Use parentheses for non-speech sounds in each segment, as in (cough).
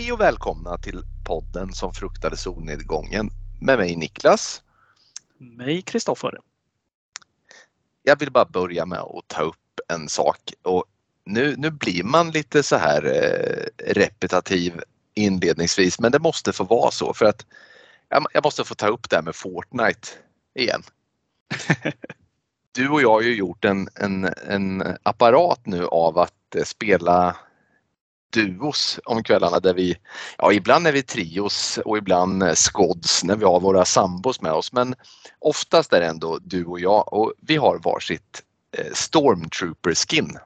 Hej och välkomna till podden som fruktade solnedgången med mig Niklas. Mig Kristoffer. Jag vill bara börja med att ta upp en sak och nu, nu blir man lite så här eh, repetitiv inledningsvis men det måste få vara så för att jag, jag måste få ta upp det här med Fortnite igen. (laughs) Du och jag har ju gjort en, en, en apparat nu av att eh, spela duos om kvällarna där vi, ja ibland är vi trios och ibland eh, squads när vi har våra sambos med oss men oftast är det ändå du och jag och vi har varsitt eh, Stormtrooper skin.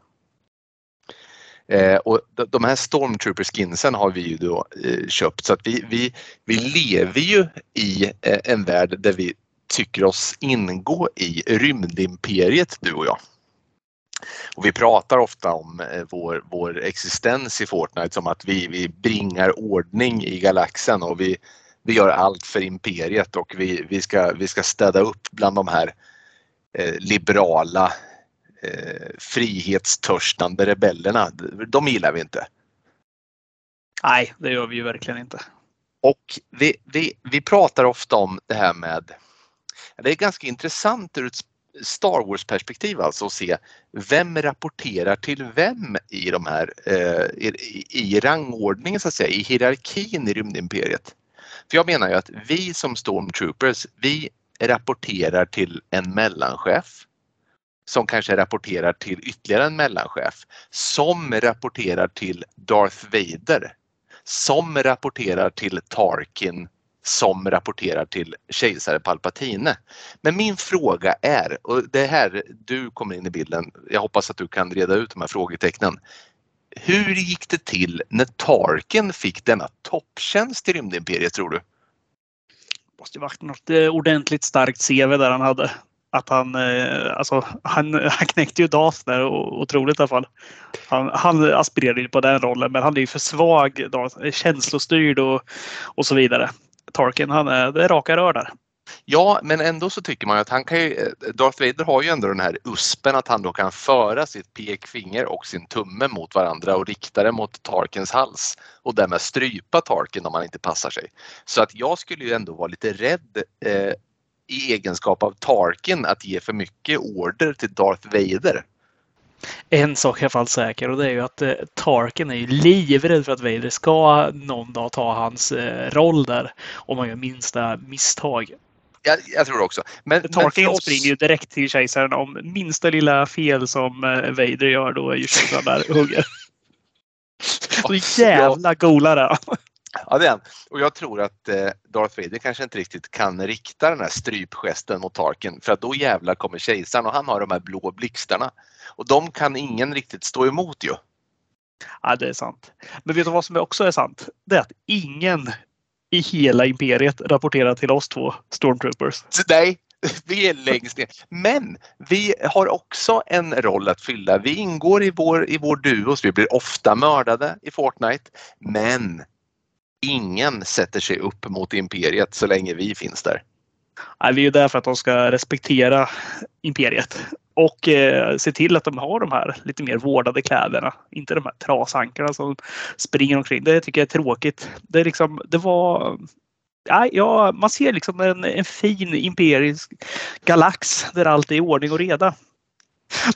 Eh, och de här Stormtrooper skinsen har vi ju då eh, köpt så att vi, vi, vi lever ju i eh, en värld där vi tycker oss ingå i rymdimperiet du och jag. Och vi pratar ofta om eh, vår, vår existens i Fortnite som att vi, vi bringar ordning i galaxen och vi, vi gör allt för imperiet och vi, vi, ska, vi ska städa upp bland de här eh, liberala eh, frihetstörstande rebellerna. De gillar vi inte. Nej, det gör vi ju verkligen inte. Och vi, vi, vi pratar ofta om det här med, det är ganska intressant ur ett Star Wars-perspektiv alltså och se vem rapporterar till vem i de här eh, i, i rangordningen så att säga, i hierarkin i rymdimperiet. För jag menar ju att vi som Stormtroopers, vi rapporterar till en mellanchef som kanske rapporterar till ytterligare en mellanchef som rapporterar till Darth Vader som rapporterar till Tarkin som rapporterar till kejsare Palpatine. Men min fråga är, och det är här du kommer in i bilden, jag hoppas att du kan reda ut de här frågetecknen. Hur gick det till när Tarkin fick denna topptjänst i rymdimperiet tror du? Det måste ju varit något eh, ordentligt starkt CV där han hade. Att han, eh, alltså, han, (laughs) han knäckte ju Darth där otroligt i alla fall. Han, han aspirerade ju på den rollen men han är ju för svag, då, eh, känslostyrd och, och så vidare. Tarkin, han är, det är raka rör där. Ja, men ändå så tycker man att han kan ju, eh, Darth Vader har ju ändå den här uspen att han då kan föra sitt pekfinger och sin tumme mot varandra och rikta det mot Tarkins hals och därmed strypa Tarkin om han inte passar sig. Så att jag skulle ju ändå vara lite rädd eh, i egenskap av Tarkin att ge för mycket order till Darth Vader. En sak är i fall säker och det är ju att eh, Tarkin är ju livrädd för att Vader ska någon dag ta hans eh, roll där om man gör minsta misstag. Jag, jag tror också. Men, Tarkin men oss... springer ju direkt till kejsaren om minsta lilla fel som eh, Vader gör då är ju kejsaren där hugger. (laughs) Så jävla golare. Ja, det är han. Och jag tror att eh, Darth Vader kanske inte riktigt kan rikta den här strypgesten mot Tarkin för att då jävlar kommer kejsaren och han har de här blå blixtarna. Och de kan ingen riktigt stå emot ju. Ja, det är sant. Men vet du vad som också är sant? Det är att ingen i hela imperiet rapporterar till oss två stormtroopers. Nej, vi är längst ner. Men vi har också en roll att fylla. Vi ingår i vår, i vår duos. Vi blir ofta mördade i Fortnite. Men ingen sätter sig upp mot imperiet så länge vi finns där. Nej, vi är där för att de ska respektera imperiet och eh, se till att de har de här lite mer vårdade kläderna. Inte de här trasankarna som springer omkring. Det tycker jag är tråkigt. Det, är liksom, det var ja, man ser liksom en, en fin imperisk galax där allt är i ordning och reda.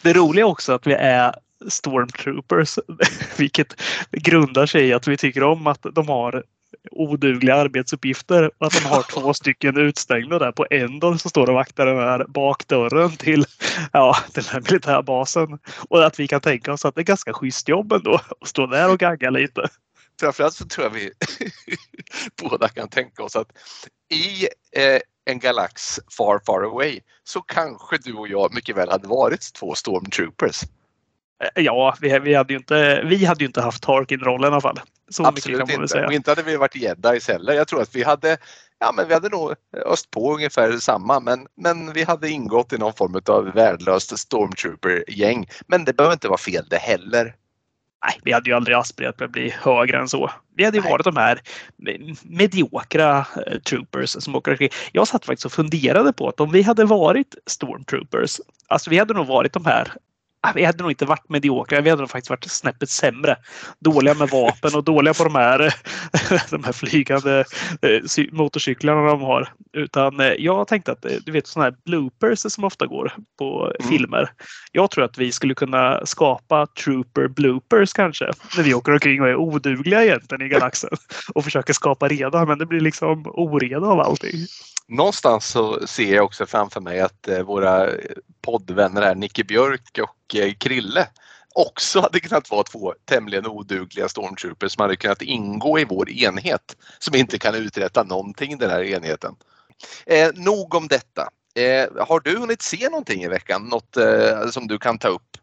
Det roliga också att vi är stormtroopers, (laughs) vilket grundar sig i att vi tycker om att de har odugliga arbetsuppgifter. Att de har två stycken utstängda där. På Endor så står och vaktar den här bakdörren till ja, den här militärbasen. Och att vi kan tänka oss att det är ganska schysst jobb ändå att stå där och gagga lite. Framförallt så tror jag vi (laughs) båda kan tänka oss att i eh, en galax far far away så kanske du och jag mycket väl hade varit två stormtroopers. Eh, ja, vi, vi, hade ju inte, vi hade ju inte haft Tarkin-rollen i alla fall. Så Absolut mycket kan man inte. Säga. Och inte hade vi varit jedis heller. Jag tror att vi hade, ja, men vi hade nog öst på ungefär samma men, men vi hade ingått i någon form av värdelöst stormtrooper-gäng. Men det behöver inte vara fel det heller. Nej, vi hade ju aldrig aspirerat på att bli högre än så. Vi hade ju Nej. varit de här mediokra eh, troopers som åker omkring. Jag satt faktiskt och funderade på att om vi hade varit stormtroopers, alltså vi hade nog varit de här vi hade nog inte varit mediokra. Vi hade nog faktiskt varit snäppet sämre. Dåliga med vapen och dåliga på de här, (laughs) de här flygande eh, motorcyklarna de har. Utan eh, jag tänkte att du vet sådana här bloopers som ofta går på mm. filmer. Jag tror att vi skulle kunna skapa trooper bloopers kanske. När vi åker omkring och är odugliga egentligen i galaxen och försöker skapa reda. Men det blir liksom oreda av allting någonstans så ser jag också framför mig att eh, våra poddvänner här, Nicke Björk och eh, Krille, också hade kunnat vara två tämligen odugliga stormtroopers som hade kunnat ingå i vår enhet som inte kan uträtta någonting den här enheten. Eh, nog om detta. Eh, har du hunnit se någonting i veckan? Något eh, som du kan ta upp?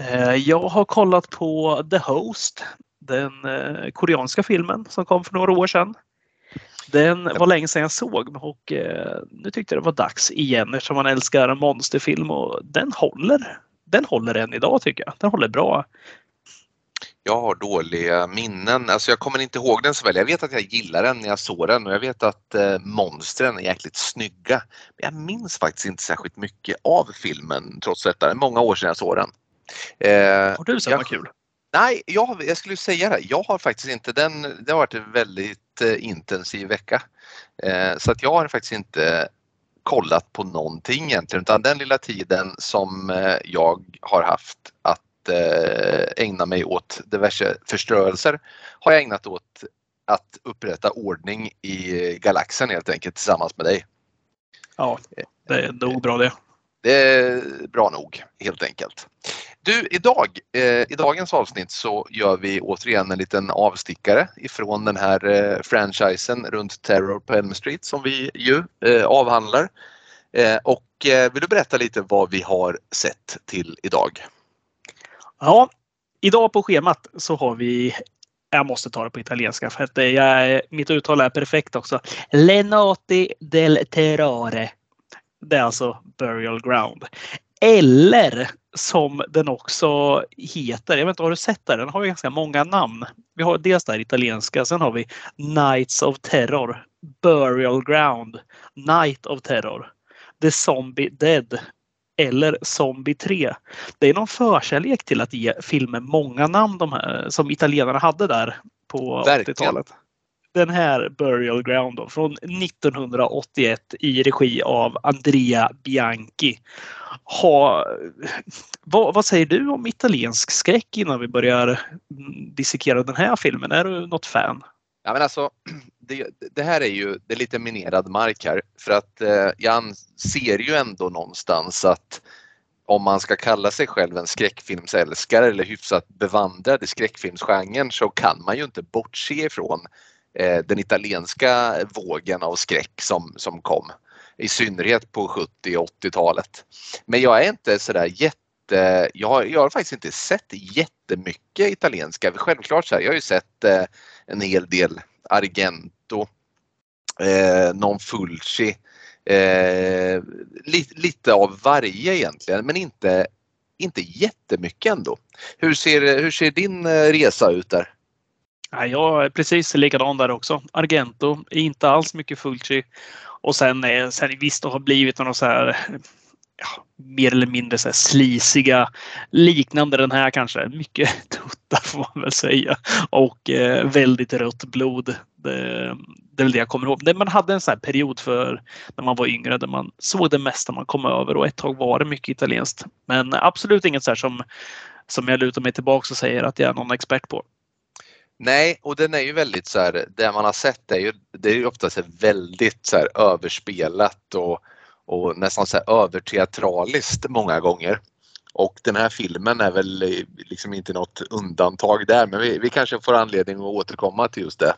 Eh, jag har kollat på The Host, den eh, koreanska filmen som kom för några år sedan. Den var länge sedan jag såg och eh, nu tyckte jag det var dags igen eftersom man älskar en monsterfilm och den håller. Den håller än idag tycker jag. Den håller bra. Jag har dåliga minnen. Alltså jag kommer inte ihåg den så väl. Jag vet att jag gillar den när jag såg den och jag vet att eh, monstren är jäkligt snygga. Men jag minns faktiskt inte särskilt mycket av filmen trots detta. Det är många år sedan jag såg den. Eh, har du samma jag, kul? Nej, jag, jag skulle säga det. Jag har faktiskt inte den. Det har varit en väldigt intensiv vecka. Eh, så att jag har faktiskt inte kollat på någonting egentligen utan den lilla tiden som eh, jag har haft att eh, ägna mig åt diverse förstörelser har jag ägnat åt att upprätta ordning i galaxen helt enkelt tillsammans med dig. Ja, det är nog bra det. Det är bra nog helt enkelt. Du, idag, eh, i dagens avsnitt så gör vi återigen en liten avstickare ifrån den här eh, franchisen runt Terror på Elm Street som vi ju eh, avhandlar. Eh, och eh, vill du berätta lite vad vi har sett till idag? Ja, idag på schemat så har vi jag måste ta det på italienska för att jag, mitt uttal är perfekt också. Lenati del Terrore. Det är alltså Burial Ground. Eller som den också heter. Jag vet inte, har du sett den? Den har ju ganska många namn. Vi har dels där italienska, sen har vi Nights of Terror, Burial Ground, Night of Terror, The Zombie Dead eller Zombie 3. Det är någon förkärlek till att ge filmer många namn de här, som italienarna hade där på 80-talet den här Burial Ground då, från 1981 i regi av Andrea Bianchi. Ha, vad, vad, säger du om italiensk skräck innan vi börjar dissekera den här filmen? Är du något fan? Ja, men alltså, (clears throat) det, det här är ju det är lite minerad mark här för att eh, jag ser ju ändå någonstans att om man ska kalla sig själv en skräckfilmsälskare eller hyfsat bevandrad i skräckfilmsgenren så kan man ju inte bortse ifrån Eh, Eh, den italienska vågen av skräck som, som kom. I synnerhet på 70 och 80-talet. Men jag är inte sådär jätte... Jag har, jag har faktiskt inte sett jättemycket italienska. Självklart så här, jag har ju sett eh, en hel del Argento, eh, Non Fulci, eh, lite, lite av varje egentligen men inte, inte jättemycket ändå. Hur ser, hur ser din eh, resa ut där? Ja, jag är precis likadan där också. Argento, inte alls mycket Fulci. Och sen, eh, sen visst, det har blivit några så här ja, mer eller mindre så här slisiga liknande den här kanske. Mycket (laughs) tuttar får man väl säga. Och eh, väldigt rött blod. Det, det är väl det jag kommer ihåg. Man hade en sån period för när man var yngre där man såg det mesta man kom över och ett tag var det mycket italienskt. Men absolut inget så här som, som jag lutar mig tillbaka och säger att jag är någon expert på. Nej, och den är ju väldigt så här, det man har sett är ju, det är ju oftast väldigt så här överspelat och, och nästan så här överteatraliskt många gånger. Och den här filmen är väl eh, liksom inte något undantag där men vi, vi kanske får anledning att återkomma till just det.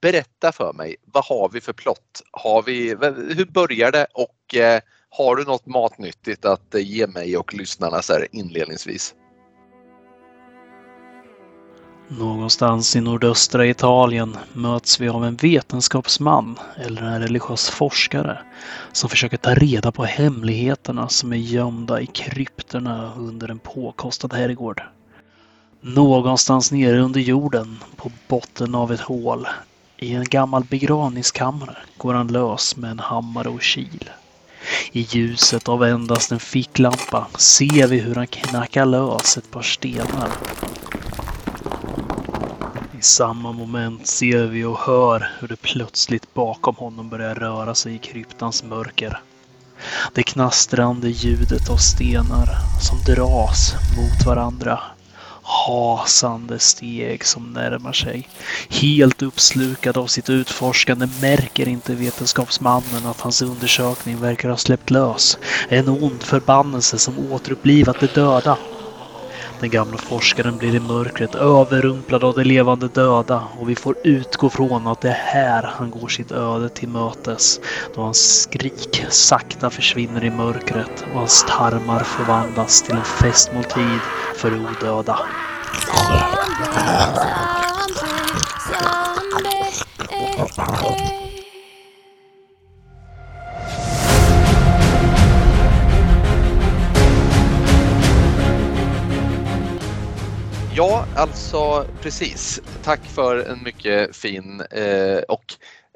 Berätta för mig, vad har vi för plott? Har vi, hur börjar det och eh, har du något matnyttigt att eh, ge mig och lyssnarna så här inledningsvis? Någonstans i nordöstra Italien möts vi av en vetenskapsman eller en religiös forskare som försöker ta reda på hemligheterna som är gömda i krypterna under en påkostad herrgård. Någonstans nere under jorden, på botten av ett hål, i en gammal begravningskammare går han lös med en hammare och kil. I ljuset av endast en ficklampa ser vi hur han knackar lös ett par stenar. I samma moment ser vi och hör hur det plötsligt bakom honom börjar röra sig i kryptans mörker. Det knastrande ljudet av stenar som dras mot varandra. Hasande steg som närmar sig. Helt uppslukad av sitt utforskande märker inte vetenskapsmannen att hans undersökning verkar ha släppt lös. En ond förbannelse som återupplivat de döda. Den gamla forskaren blir i mörkret överrumplad av de levande döda och vi får utgå från att det är här han går sitt öde till mötes då hans skrik sakta försvinner i mörkret och hans tarmar förvandlas till en festmåltid för de odöda. Ja, alltså precis. Tack för en mycket fin eh, och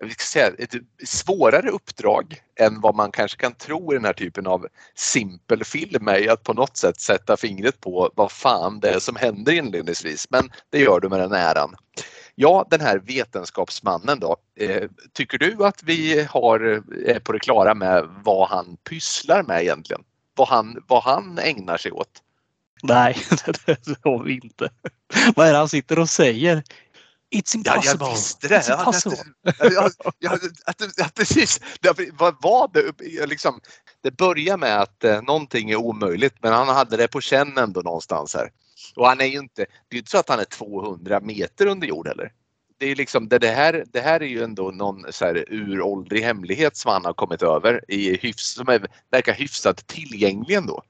vi ska säga, ett svårare uppdrag än vad man kanske kan tro i den här typen av simpel film är att på något sätt sätta fingret på vad fan det är som händer inledningsvis. Men det gör du med den äran. Ja, den här vetenskapsmannen då. Eh, tycker du att vi har, eh, är på det klara med vad han pysslar med egentligen? Vad han, vad han ägnar sig åt? Nej, (laughs) det har vi inte. Vad är det han sitter och säger? It's impossible. Ja, jag visste det. It's impossible. Ja, ja, precis. Vad var det? Liksom, det börjar med att eh, någonting är omöjligt men han hade det på känn ändå någonstans här. Och han är ju inte, det är inte så att han är 200 meter under jord heller. Det, är liksom, det, det, här, det här är ju ändå någon så här uråldrig hemlighet som han har kommit över i hyfs, som är, verkar hyfsat tillgänglig ändå.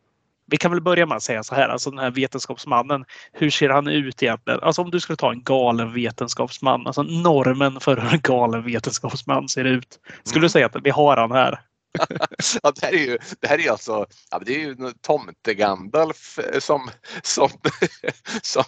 Vi kan väl börja med att säga så här, alltså den här vetenskapsmannen, hur ser han ut egentligen? Alltså om du skulle ta en galen vetenskapsman, alltså normen för hur en galen vetenskapsman ser ut. Skulle mm. du säga att vi har han här? (laughs) ja, det här är ju, det här är alltså, ja, det är ju tomte-Gandalf som, som, (laughs) som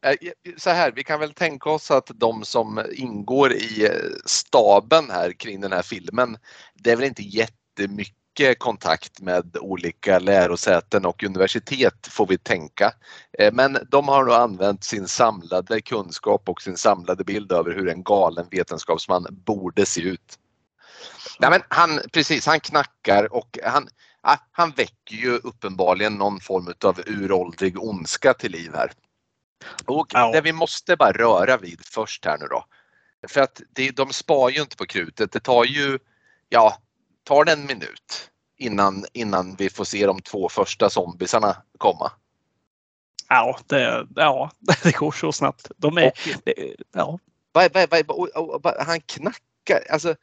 (laughs) så här, vi kan väl tänka oss att de som ingår i staben här kring den här filmen, det är väl inte jättemycket mycket kontakt med olika lärosäten och universitet får vi tänka. Eh, men de har då använt sin samlade kunskap och sin samlade bild över hur en galen vetenskapsman borde se ut. Ja, men han, precis, han knackar och han, han väcker ju uppenbarligen någon form av uråldrig ondska till liv här. Och det vi måste bara röra vid först här nu då. För att det, de spar ju inte på krutet. Det tar ju, ja, tar det en minut innan, innan vi får se de två första zombisarna komma? Ja, det, ja, (laughs) det går så snabbt. De är, det, ja. Han knackar, alltså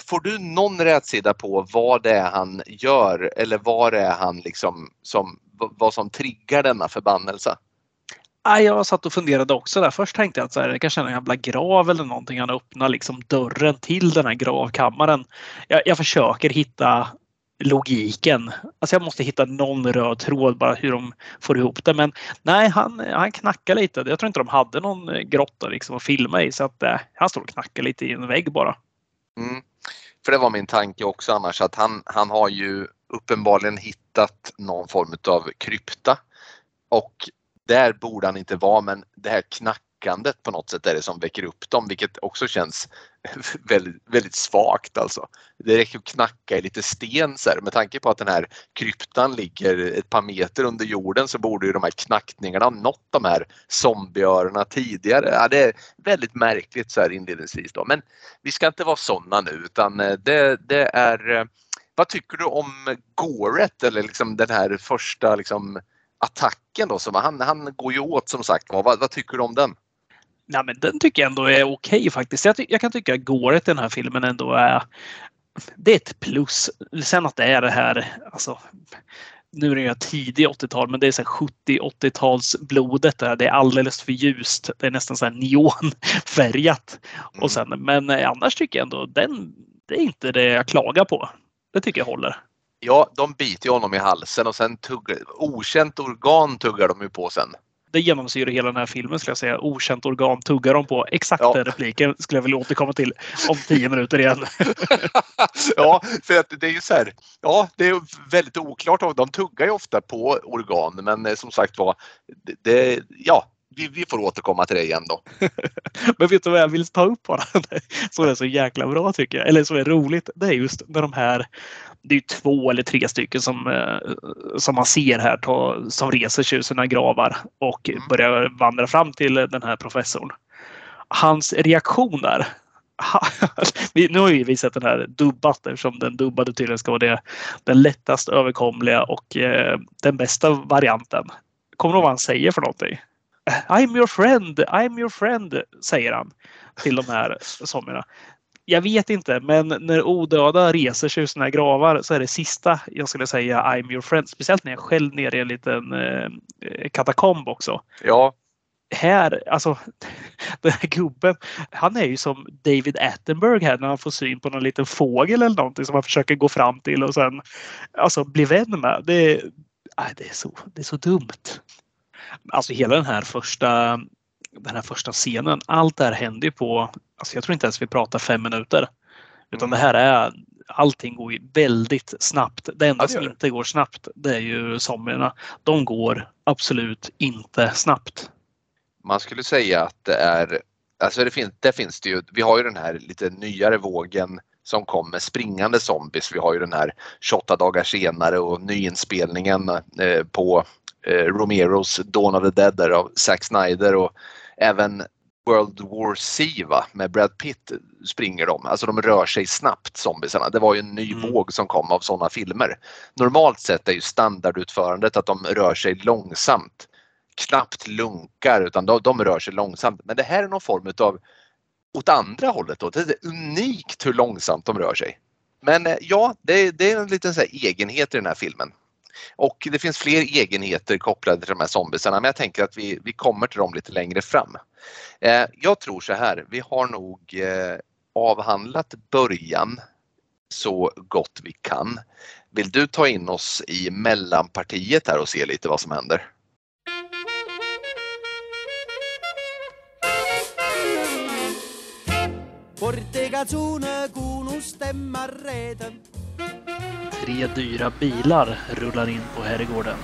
får du någon rätsida på vad det är han gör eller vad det är han liksom som, vad som triggar denna förbannelse? jag satt och funderade också där. Först tänkte jag att så här, det kanske är en jävla grav eller någonting. Han öppnar liksom dörren till den här gravkammaren. Jag, jag försöker hitta logiken. Alltså jag måste hitta någon röd tråd bara hur de får ihop det. Men nej, han, han knackar lite. Jag tror inte de hade någon eh, grotta liksom att filma i så att eh, han står och knackar lite i en vägg bara. Mm. För det var min tanke också annars att han, han har ju uppenbarligen hittat någon form av krypta och där borde han inte vara men det här knackandet på något sätt är det som väcker upp dem vilket också känns (laughs) väldigt, väldigt svagt alltså. Det räcker att knacka i lite sten så här. Med tanke på att den här kryptan ligger ett par meter under jorden så borde ju de här knackningarna ha nått de här zombieöronen tidigare. Ja, det är väldigt märkligt så här inledningsvis då. Men vi ska inte vara sådana nu utan eh, det, det är eh, vad tycker du om Goret eller liksom den här första liksom attacken då? Som han, han går ju åt som sagt vad, vad tycker du om den? Nej, men den tycker jag ändå är okej okay, faktiskt. Jag, jag, kan tycka att gåret i den här filmen ändå är det är ett plus. Sen att det är det här, alltså, nu är det ju tidig 80-tal, men det är 70-80-tals blodet där. Det är alldeles för ljust. Det är nästan så här neonfärgat. Mm. Och sen, men annars tycker jag ändå den, det är inte det jag klagar på. Det tycker jag håller. Ja, de biter honom i halsen och sen tuggar, okänt organ tuggar de ju på sen. det genomsyrar hela den här filmen skulle jag säga. Okänt organ tuggar de på. Exakt Ja. den repliken skulle jag vilja återkomma till om tio minuter igen. (laughs) ja, för att det är ju så här. Ja, det är väldigt oklart. De tuggar ju ofta på organ, men eh, som sagt var, det, ja, vi, vi får återkomma till det igen då. (laughs) Men vet du vad jag vill ta upp bara? (laughs) Som är så jäkla bra tycker jag. Eller som är roligt. Det är just när de här det är ju två eller tre stycken som, eh, som man ser här ta, som reser sig ur sina gravar och Mm. börjar vandra fram till den här professorn. Hans reaktion där. (laughs) Vi- Nu har ju vi sett den här dubbat eftersom den dubbade tydligen ska vara det, den lättast överkomliga och eh, den bästa varianten. Kommer du ihåg vad han säger för någonting? I'm your friend, I'm your friend, säger han till de här zombierna. Jag vet inte, men när odöda reser sig ur sina gravar så är det sista jag skulle säga I'm your friend. Speciellt när jag själv nere i en liten eh, katakomb också. Ja, Här, alltså (laughs) den här gubben, han är ju som David Attenborough här när han får syn på någon liten fågel eller någonting som han försöker gå fram till och sen alltså bli vän med. Det, det, är, så, det är så dumt. Alltså hela den här första den här första scenen, allt det här händer ju på, alltså jag tror inte ens vi pratar fem minuter. Utan det här är, allting går ju väldigt snabbt. Det enda det som det. inte går snabbt, det är ju zombierna. De går absolut inte snabbt. man skulle säga att det är, alltså det finns, där finns det ju, vi har ju den här lite nyare vågen som kom med springande zombies. Vi har ju den här 28 dagar senare och nyinspelningen eh, på Romeros Dawn of the Dead där av Zack Snyder och även World War C va? med Brad Pitt springer de. Alltså de rör sig snabbt zombiesarna. Det var ju en ny Mm. våg som kom av sådana filmer. Normalt sett är ju standardutförandet att de rör sig långsamt knappt lunkar utan de, de rör sig långsamt. Men det här är någon form utav åt andra hållet. Då. Det är unikt hur långsamt de rör sig. Men eh, ja, det, det är en liten så egenhet i den här filmen. Och det finns fler egenheter kopplade till de här zombiesarna men jag tänker att vi, vi kommer till dem lite längre fram. Eh, jag tror så här, vi har nog eh, avhandlat början så gott vi kan. Vill du ta in oss i mellanpartiet här och se lite vad som händer? Portegazzone kuuluu stemmarreeten. Tre dyra bilar rullar in på herrgården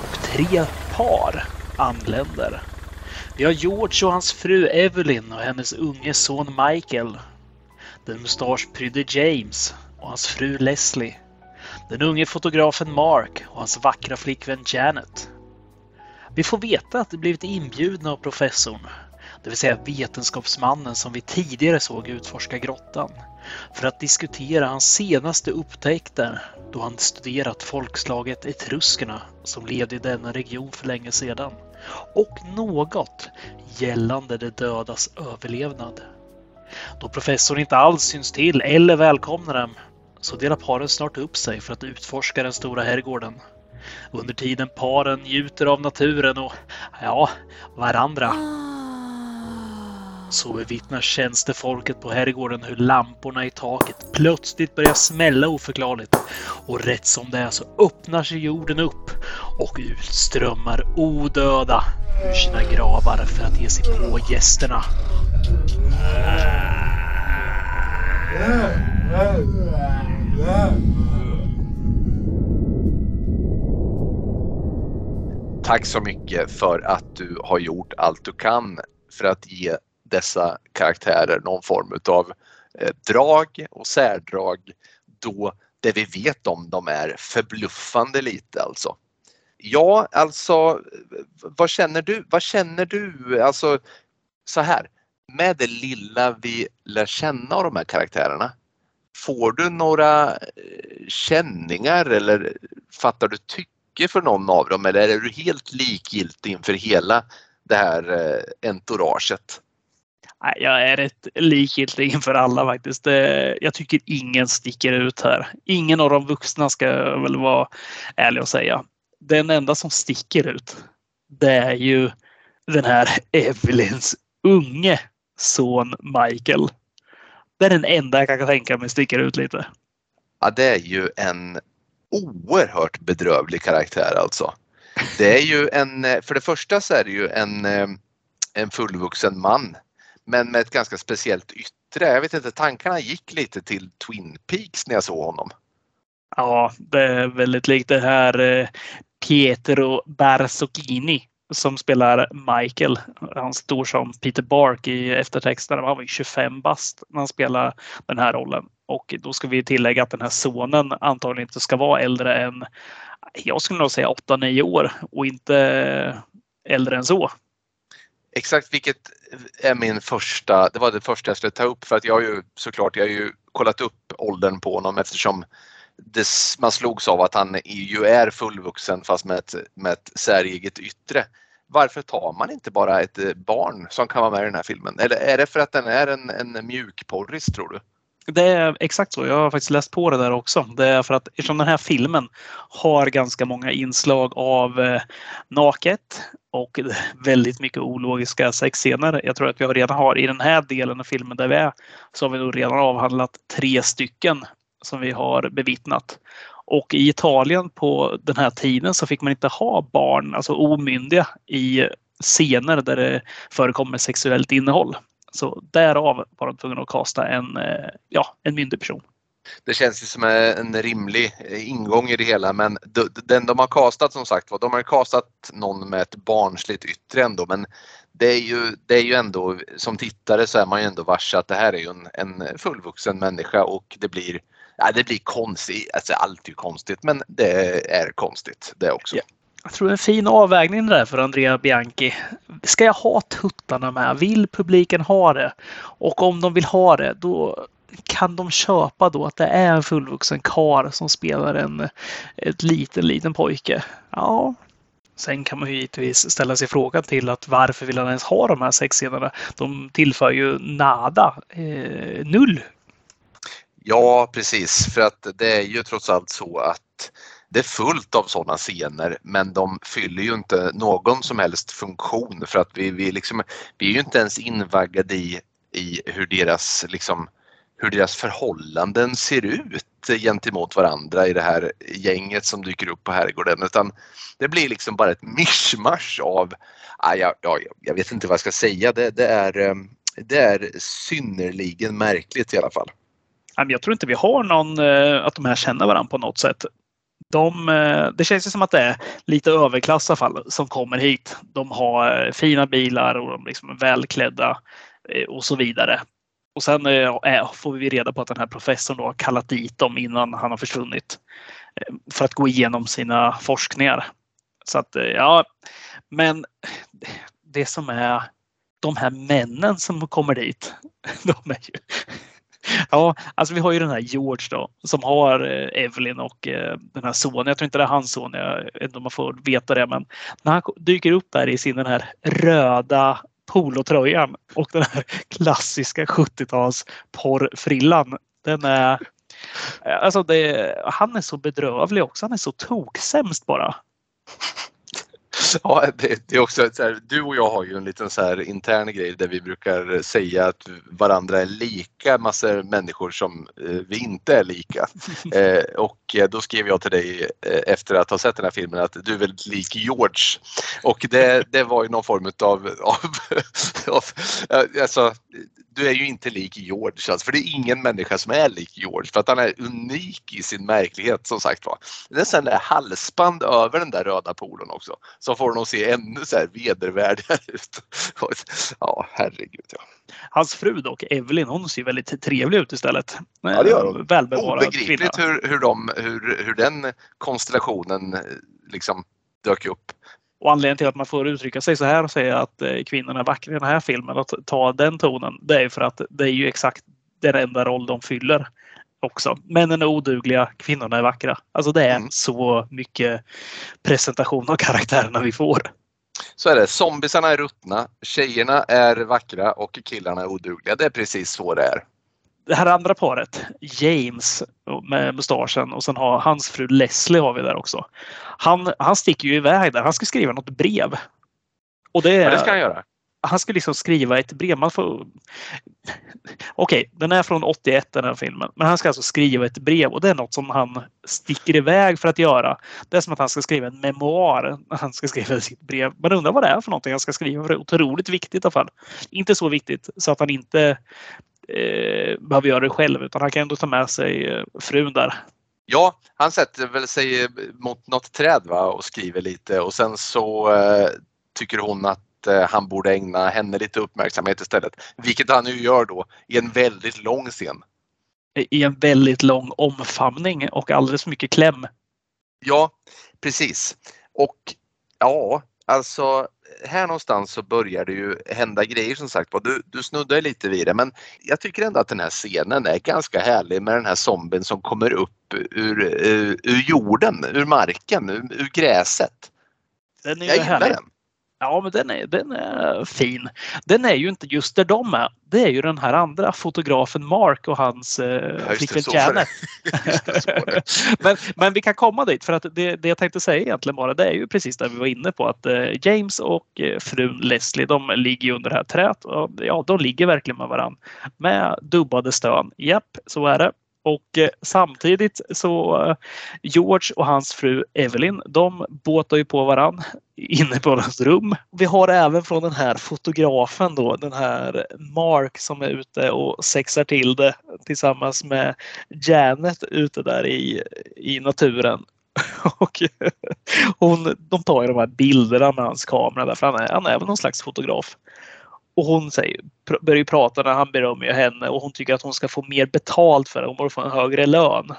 och tre par anländer. Vi har George och hans fru Evelyn och hennes unge son Michael. Den mustaschprydde James och hans fru Leslie. Den unge fotografen Mark och hans vackra flickvän Janet. Vi får veta att de blivit inbjudna av professorn, det vill säga vetenskapsmannen som vi tidigare såg utforska grottan, för att diskutera hans senaste upptäckter då han studerat folkslaget etruskerna som levde i denna region för länge sedan och något gällande de dödas överlevnad. Då professorn inte alls syns till eller välkomnar dem så delar paren snart upp sig för att utforska den stora herrgården. Under tiden paren njuter av naturen och, ja, varandra ah så bevittnar tjänstefolket på herrgården hur lamporna i taket plötsligt börjar smälla oförklarligt. Och rätt som det är så öppnar sig jorden upp och utströmmar odöda ur sina gravar för att ge sig på gästerna. Tack så mycket för att du har gjort allt du kan för att ge dessa karaktärer någon form utav eh, drag och särdrag då det vi vet om dem är förbluffande lite alltså. Ja, alltså vad känner du? Vad känner du? Alltså så här, med det lilla vi lär känna av de här karaktärerna, får du några eh, känningar eller fattar du tycke för någon av dem eller är du helt likgiltig inför hela det här eh, entouraget? Jag är rätt likgiltig inför alla faktiskt. Eh, jag tycker ingen sticker ut här. Ingen av de vuxna ska jag väl vara ärlig och säga. Den enda som sticker ut, det är ju den här Evelyns unge son Michael. Det är den enda jag kan tänka mig sticker ut lite. Ja, det är ju en oerhört bedrövlig karaktär alltså. Det är ju en, eh, för det första så är det ju en, eh, en fullvuxen man men med ett ganska speciellt yttre. Jag vet inte, tankarna gick lite till Twin Peaks när jag såg honom. Ja, det är väldigt likt det här eh, Pietro Barzocchini som spelar Michael. Han står som Peter Bark i eftertexterna. Han var ju 25 bast när han spelade den här rollen. Och då ska vi tillägga att den här sonen antagligen inte ska vara äldre än, jag skulle nog säga 8-9 år och inte eh, äldre än så. Exakt vilket är min första, det var det första jag skulle ta upp för att jag har ju såklart, jag har ju kollat upp åldern på honom eftersom det, man slogs av att han ju är fullvuxen fast med ett, med ett säreget yttre. Varför tar man inte bara ett eh, barn som kan vara med i den här filmen? Eller är det för att den är en, en mjukporris tror du? Det är exakt så. Jag har faktiskt läst på det där också. Det är för att eftersom den här filmen har ganska många inslag av eh, naket och (laughs) väldigt mycket ologiska sexscener. Jag tror att vi redan har i den här delen av filmen där vi är så har vi nog redan avhandlat tre stycken som vi har bevittnat. Och i Italien på den här tiden så fick man inte ha barn, alltså omyndiga, i scener där det förekommer sexuellt innehåll. Så därav var de tvungna att kasta en, eh, ja, en myndig person. Det känns ju som en rimlig ingång i det hela men den de har kastat som sagt var, de har kastat någon med ett barnsligt yttre ändå men det är ju, det är ju ändå som tittare så är man ju ändå varse att det här är ju en, en fullvuxen människa och det blir ja, det blir konstigt. Alltså, allt är ju konstigt men det är konstigt det också. Yeah. Jag tror en fin avvägning där för Andrea Bianchi. Ska jag ha tuttarna med? Vill publiken ha det? Och om de vill ha det, då kan de köpa då att det är en fullvuxen kar som spelar en ett liten, liten pojke? Ja, Sen kan man ju givetvis ställa sig frågan till att varför vill han ens ha de här sexscenerna? De tillför ju nada, eh, null. Ja, precis, för att det är ju trots allt så att det är fullt av sådana scener men de fyller ju inte någon som helst funktion för att vi, vi, liksom, vi är ju inte ens invaggade i, i hur deras liksom, hur deras förhållanden ser ut gentemot varandra i det här gänget som dyker upp på herrgården utan det blir liksom bara ett mischmasch av, ah, jag, jag vet inte vad jag ska säga, det, det, är, eh, det är synnerligen märkligt i alla fall. Jag tror inte vi har någon, eh, att de här känner varandra på något sätt. De, eh, det känns ju som att det är lite överklass fall som kommer hit. De har eh, fina bilar och de liksom är välklädda eh, och så vidare. Och sen äh, får vi reda på att den här professorn då har kallat dit dem innan han har försvunnit för att gå igenom sina forskningar. Så att ja, men det som är de här männen som kommer dit. (laughs) De är ju, ja, alltså vi har ju den här George då som har eh, Evelyn och eh, den här sonen. Jag tror inte det är hans son. Jag vet inte om man får veta det, men när han dyker upp där i sin den här röda polotröjan och den här klassiska 70-tals porrfrillan. Den är eh, Alltså det, han är så bedrövlig också. Han är så toksämst bara. Ja, det, det, är också så här, du och jag har ju en liten så här intern grej där vi brukar säga att varandra är lika massor människor som eh, vi inte är lika. (laughs) Eh, och då skrev jag till dig eh, efter att ha sett den här filmen att du är väldigt lik George. Och det, det var ju någon form av, av, (laughs) av alltså, du är ju inte lik George, alltså, för det är ingen människa som är lik George för att han är unik i sin märklighet som sagt var. Det är sen där halsband över den där röda polon också som får honom se ännu så här vedervärdigare (laughs) ut. Ja, herregud. Ja. Hans fru dock, Evelyn, hon ser väldigt trevlig ut istället. Ja, det gör hon. Välbevarad Obegripligt hur, hur, de, hur, hur den konstellationen liksom dök upp. Och anledningen till att man får uttrycka sig så här och säga att eh, kvinnorna är vackra i den här filmen, att ta den tonen, det är för att det är ju exakt den enda roll de fyller också. Männen är odugliga, kvinnorna är vackra. Alltså det är mm. så mycket presentation av karaktärerna vi får. Så är det. Zombisarna är ruttna, tjejerna är vackra och killarna är odugliga. Det är precis så det är det här andra paret, James med mustaschen och sen har hans fru Leslie har vi där också. Han, han sticker ju iväg där. Han ska skriva något brev. Och det, ja, det ska han göra han skulle liksom skriva ett brev. Man får... Okej, okay, den är från 81 den här filmen. Men han ska alltså skriva ett brev och det är något som han sticker iväg för att göra. Det är som att han ska skriva en memoar när han ska skriva sitt brev. Man undrar vad det är för någonting han ska skriva. För det är otroligt viktigt i alla fall. Inte så viktigt så att han inte eh, behöver göra det själv utan han kan ändå ta med sig eh, frun där. Ja, han sätter väl sig eh, mot något träd va? och skriver lite och sen så eh, tycker hon att eh, han borde ägna henne lite uppmärksamhet istället. Vilket han ju gör då i en väldigt lång scen. I en väldigt lång omfamning och alldeles mycket kläm. Ja, precis. Och ja, alltså här någonstans så börjar det ju hända grejer som sagt Du, du snuddar lite vid det men jag tycker ändå att den här scenen är ganska härlig med den här zombien som kommer upp ur, ur, ur jorden, ur marken, ur, ur gräset. Den är jag gillar härlig. den. Ja, men den är, den är fin. Den är ju inte just där de är. Det är ju den här andra fotografen Mark och hans eh, flickvän Janet. (laughs) (laughs) men, men vi kan komma dit för att det, det jag tänkte säga egentligen bara det är ju precis det vi var inne på att eh, James och eh, frun Leslie de ligger under det här träet. Och, ja, de ligger verkligen med varandra med dubbade stön. Japp, så är det. Och eh, samtidigt så eh, George och hans fru Evelyn, de båtar ju på varann (laughs) inne på hans rum. Vi har även från den här fotografen då, den här Mark som är ute och sexar till det tillsammans med Janet ute där i, i naturen. (laughs) Och (laughs) hon, de tar ju de här bilderna med hans kamera där, för han är, han är väl någon slags fotograf. Och hon säger, börjar ju prata när han berömmer henne och hon tycker att hon ska få mer betalt för det. Hon borde få en högre lön.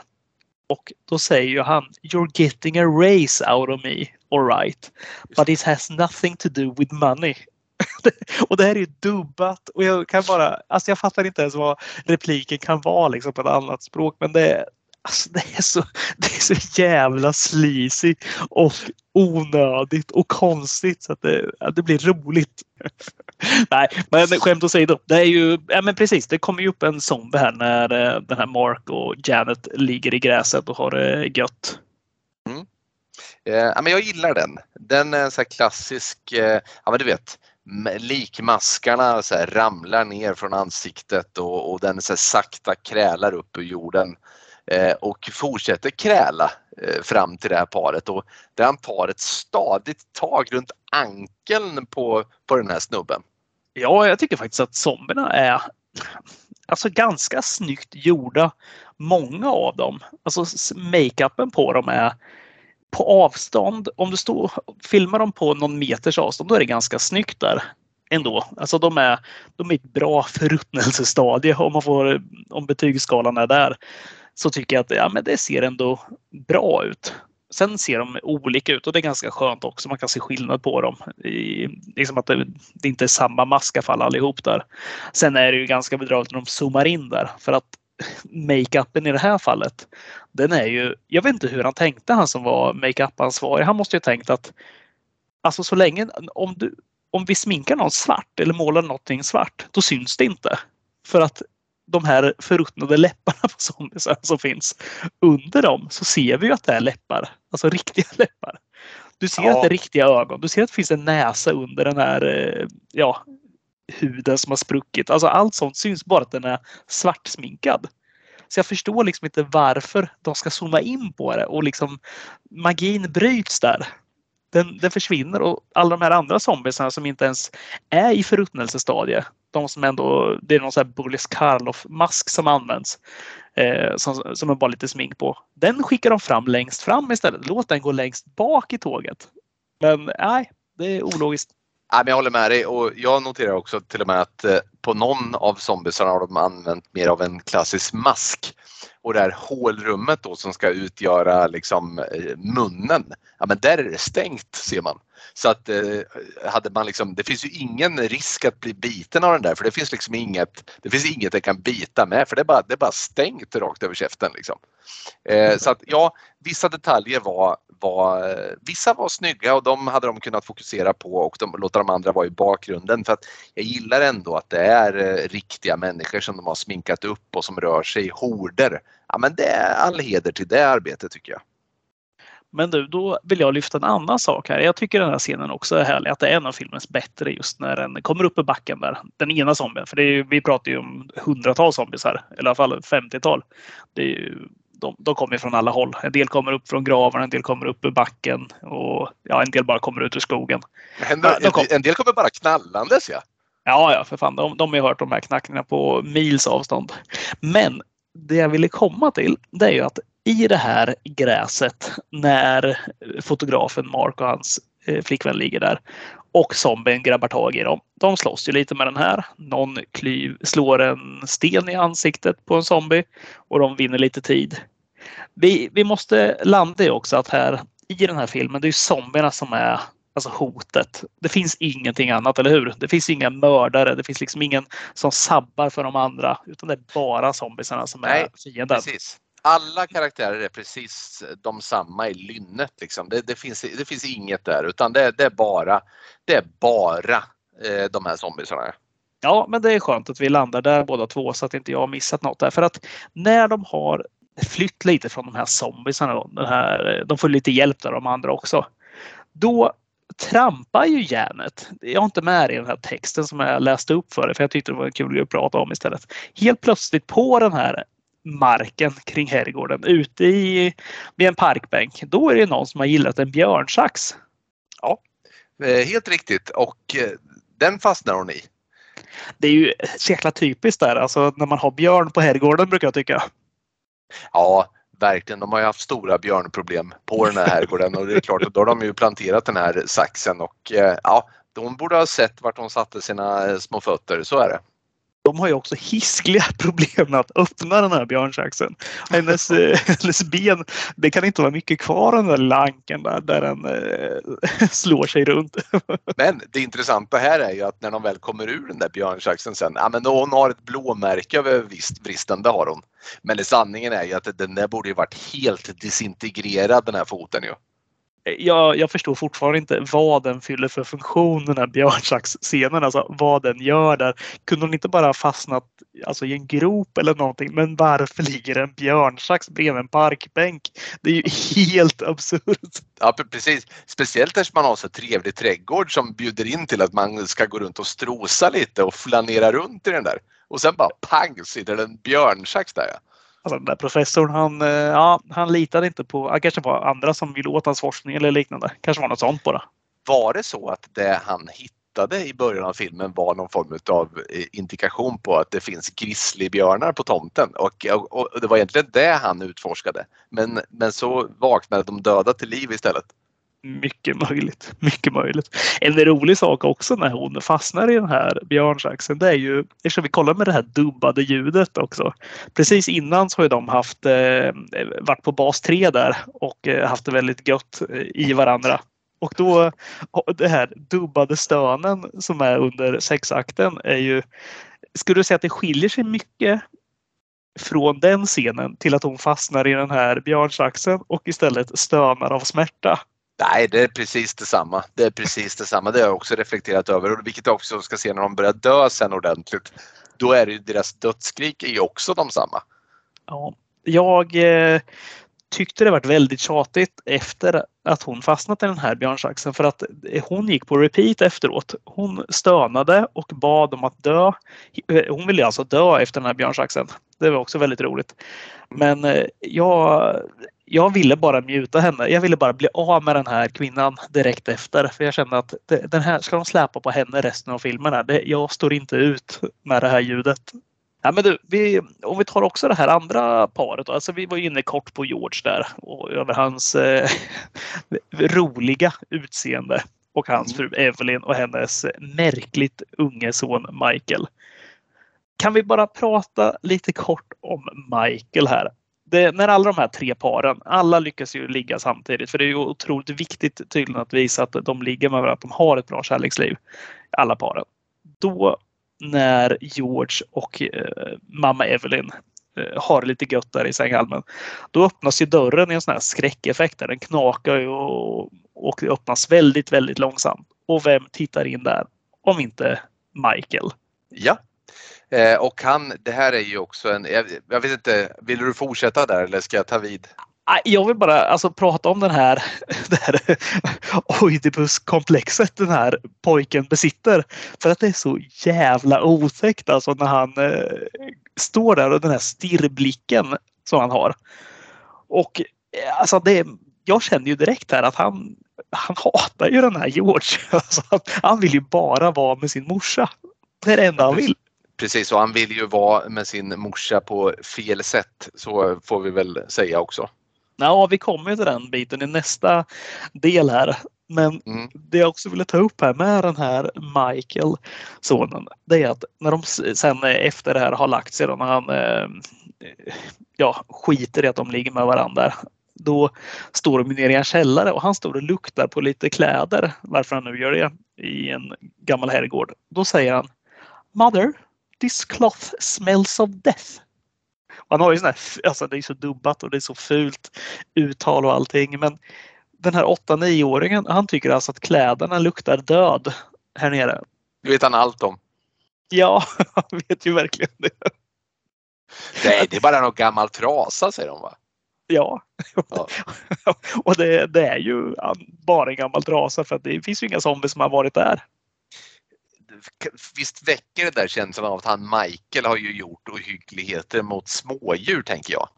Och då säger ju han You're getting a raise out of me, alright. But it has nothing to do with money. (laughs) och det här är ju dubbat och jag kan bara, alltså jag fattar inte ens vad repliken kan vara liksom på ett annat språk men det, Alltså det, är så, det är så jävla sleazy och onödigt och konstigt så att det, det blir roligt. (laughs) Nej, men skämt åsido. Det är ju, ja men precis, det kommer ju upp en zombie här när eh, den här Mark och Janet ligger i gräset och har det eh, gött. Mm. Eh, men jag gillar den. Den är en så klassisk, eh, ja men du vet, likmaskarna så här, ramlar ner från ansiktet och, och den så här, sakta krälar upp ur jorden. Eh, och fortsätter kräla eh, fram till det här paret och där han tar ett stadigt tag runt ankeln på, på den här snubben. Ja, jag tycker faktiskt att zombierna är alltså ganska snyggt gjorda. Många av dem. Alltså makeupen på dem är på avstånd. Om du står, filmar dem på någon meters avstånd då är det ganska snyggt där ändå. Alltså de är, de är ett bra förruttnelsestadie om man får, om betygsskalan är där så tycker jag att ja, men det ser ändå bra ut. Sen ser de olika ut och det är ganska skönt också. Man kan se skillnad på dem. I, liksom att det, det inte är samma maskafall allihop där. Sen är det ju ganska bedrövligt när de zoomar in där för att makeupen i det här fallet, den är ju, jag vet inte hur han tänkte han som var makeup-ansvarig. Han måste ju tänkt att alltså så länge, om, du, om vi sminkar någon svart eller målar någonting svart, då syns det inte. För att de här förruttnade läpparna på zombiesar som finns under dem så ser vi ju att det är läppar. Alltså riktiga (laughs) läppar. Du ser ja. att det är riktiga ögon. Du ser att det finns en näsa under den här eh, ja, huden som har spruckit. Alltså allt sånt syns bara att den är svartsminkad. Så jag förstår liksom inte varför de ska zooma in på det och liksom magin bryts där. Den, den försvinner och alla de här andra zombiesarna som inte ens är i förruttnelsestadiet de som ändå, det är någon sån här Boris Karloff-mask som används. Eh, som, som är bara lite smink på. Den skickar de fram längst fram istället. Låt den gå längst bak i tåget. Men nej, det är ologiskt. Nej, men jag håller med dig och jag noterar också till och med att eh, på någon av zombiesarna har de använt mer av en klassisk mask. Och det här hålrummet då som ska utgöra liksom eh, munnen, ja men där är det stängt ser man. Så att eh, hade man liksom, det finns ju ingen risk att bli biten av den där för det finns liksom inget, det finns inget den kan bita med för det är bara, det är bara stängt rakt över käften. Liksom. Eh, så att ja, vissa detaljer var, var, vissa var snygga och de hade de kunnat fokusera på och de, låta de andra vara i bakgrunden för att jag gillar ändå att det är eh, riktiga människor som de har sminkat upp och som rör sig i horder. Ja men det är all heder till det arbetet tycker jag. Men du, då vill jag lyfta en annan sak här. Jag tycker den här scenen också är härlig. Att det är en av filmens bättre just när den kommer upp i backen där. Den ena zombien. För är, vi pratar ju om hundratals zombies här. Eller i alla fall 50-tal. Det är ju, de, de kommer från alla håll. En del kommer upp från gravarna, en del kommer upp i backen och ja, en del bara kommer ut ur skogen. En, en, en del kommer bara knallandes ja. Ja, ja, för fan. De, de har ju hört de här knackningarna på mils avstånd. Men det jag ville komma till, det är ju att i det här gräset när fotografen Mark och hans eh, flickvän ligger där och zombien grabbar tag i dem. De slåss ju lite med den här. Någon klyv, slår en sten i ansiktet på en zombie och de vinner lite tid. Vi, vi måste landa i också att här i den här filmen, det är zombierna som är alltså hotet. Det finns ingenting annat, eller hur? Det finns inga mördare. Det finns liksom ingen som sabbar för de andra, utan det är bara zombiesarna som Nej, är fienden. Precis. Alla karaktärer är precis de samma i lynnet. Liksom. Det, det, finns, det finns inget där utan det, det är bara, det är bara eh, de här zombiesarna. Ja, men det är skönt att vi landar där båda två så att inte jag har missat något där. För att när de har flytt lite från de här zombiesarna, den här, de får lite hjälp där de andra också. Då trampar ju järnet. Jag har inte med det i den här texten som jag läste upp för det, för jag tyckte det var en kul grej att prata om istället. Helt plötsligt på den här marken kring herrgården ute i, vid en parkbänk. Då är det någon som har gillat en björnsax. Ja, eh, helt riktigt och eh, den fastnar hon i. Det är ju så jäkla typiskt där, alltså när man har björn på herrgården brukar jag tycka. Ja, verkligen. De har ju haft stora björnproblem på den här herrgården och det är klart att då har de ju planterat den här saxen och eh, ja, de borde ha sett vart de satte sina små fötter, så är det de har ju också hiskliga (laughs) problem med att öppna den här björnsaxen. Hennes, (laughs) eh, hennes ben, det kan inte vara mycket kvar den där lanken där, där den eh, (laughs) slår sig runt. Men det intressanta här är ju att när de väl kommer ur den där björnsaxen sen, ja men hon har ett blåmärke över vristen, det har hon. Men det sanningen är ju att den där borde ju varit helt disintegrerad den här foten ju jag, jag, förstår fortfarande inte vad den fyller för funktion den här björnsax-scenen. Alltså vad den gör där. Kunde hon inte bara fastnat alltså, i en grop eller någonting? Men varför ligger en björnsax bredvid en parkbänk? Det är ju helt absurt. Ja precis. Speciellt eftersom man har så trevlig trädgård som bjuder in till att man ska gå runt och strosa lite och flanera runt i den där. Och sen bara pang sitter det en björnsax där. Ja. Alltså den där professorn, han, eh, ja, han litade inte på, han kanske var andra som ville åt hans forskning eller liknande. Kanske var något sånt bara. Var det så att det han hittade i början av filmen var någon form av eh, indikation på att det finns grizzlybjörnar på tomten och, och, och, det var egentligen det han utforskade. Men, men så vaknade de döda till liv istället. Mycket möjligt. Mycket möjligt. En rolig sak också när hon fastnar i den här björnsaxen det är ju eftersom vi kollar med det här dubbade ljudet också. Precis innan så har de haft eh, varit på bas 3 där och eh, haft det väldigt gött eh, i varandra. Och då det här dubbade stönen som är under sexakten är ju skulle du säga att det skiljer sig mycket från den scenen till att hon fastnar i den här björnsaxen och istället stönar av smärta? Nej, det är precis detsamma. Det är precis detsamma. Det har jag också reflekterat över, vilket jag också ska se när de börjar dö sen ordentligt. Då är det ju deras dödsskrik är ju också de samma. Ja, jag eh, tyckte det varit väldigt tjatigt efter att hon fastnat i den här björnsaxen för att hon gick på repeat efteråt. Hon stönade och bad om att dö. Eh, hon ville alltså dö efter den här björnsaxen. Det var också väldigt roligt. Men eh, jag jag ville bara mjuta henne. Jag ville bara bli av med den här kvinnan direkt efter. För jag kände att den här ska de släpa på henne resten av filmen. Här. Det, jag står inte ut med det här ljudet. Ja, men du, vi, om vi tar också det här andra paret. Då. Alltså, vi var inne kort på George där och över hans eh, roliga utseende och hans mm. fru Evelyn och hennes märkligt unge son Michael. Kan vi bara prata lite kort om Michael här? Det, när alla de här tre paren, alla lyckas ju ligga samtidigt. För det är ju otroligt viktigt tydligen att visa att de ligger med varandra, att de har ett bra kärleksliv. Alla paren. Då när George och eh, mamma Evelyn eh, har lite gött där i sänghalmen. Då öppnas ju dörren i en sån här skräckeffekt. Där den knakar ju och, och det öppnas väldigt, väldigt långsamt. Och vem tittar in där? Om inte Michael. Ja, Eh, och han, det här är ju också en, jag, jag, vet inte, vill du fortsätta där eller ska jag ta vid? Jag vill bara alltså, prata om den här, (laughs) det här (laughs) Oidipus-komplexet den här pojken besitter. För att det är så jävla otäckt alltså när han eh, står där och den här stirrblicken som han har. Och eh, alltså det, jag känner ju direkt här att han, han hatar ju den här George. (laughs) Alltså, han, han vill ju bara vara med sin morsa. Det är det enda han vill. Precis, och han vill ju vara med sin morsa på fel sätt. Så får vi väl säga också. Ja, vi kommer till den biten i nästa del här. Men Mm. det jag också ville ta upp här med den här Michael, sonen, det är att när de sen efter det här har lagt sig då, när han eh, ja, skiter i att de ligger med varandra. Då står de nere i en källare och han står och luktar på lite kläder, varför han nu gör det, i en gammal herrgård. Då säger han Mother, this cloth smells of death. Han har ju sån här, alltså det är så dubbat och det är så fult uttal och allting. Men den här 8-9-åringen, han tycker alltså att kläderna luktar död här nere. Det vet han allt om. Ja, (laughs) han vet ju verkligen det. Nej, det är bara någon gammal trasa säger de va? Ja. Ja. (laughs) och det, det är ju bara en gammal trasa för det finns ju inga zombies som har varit där. Visst väcker det där känslan av att han Michael har ju gjort ohyggligheter mot smådjur tänker jag.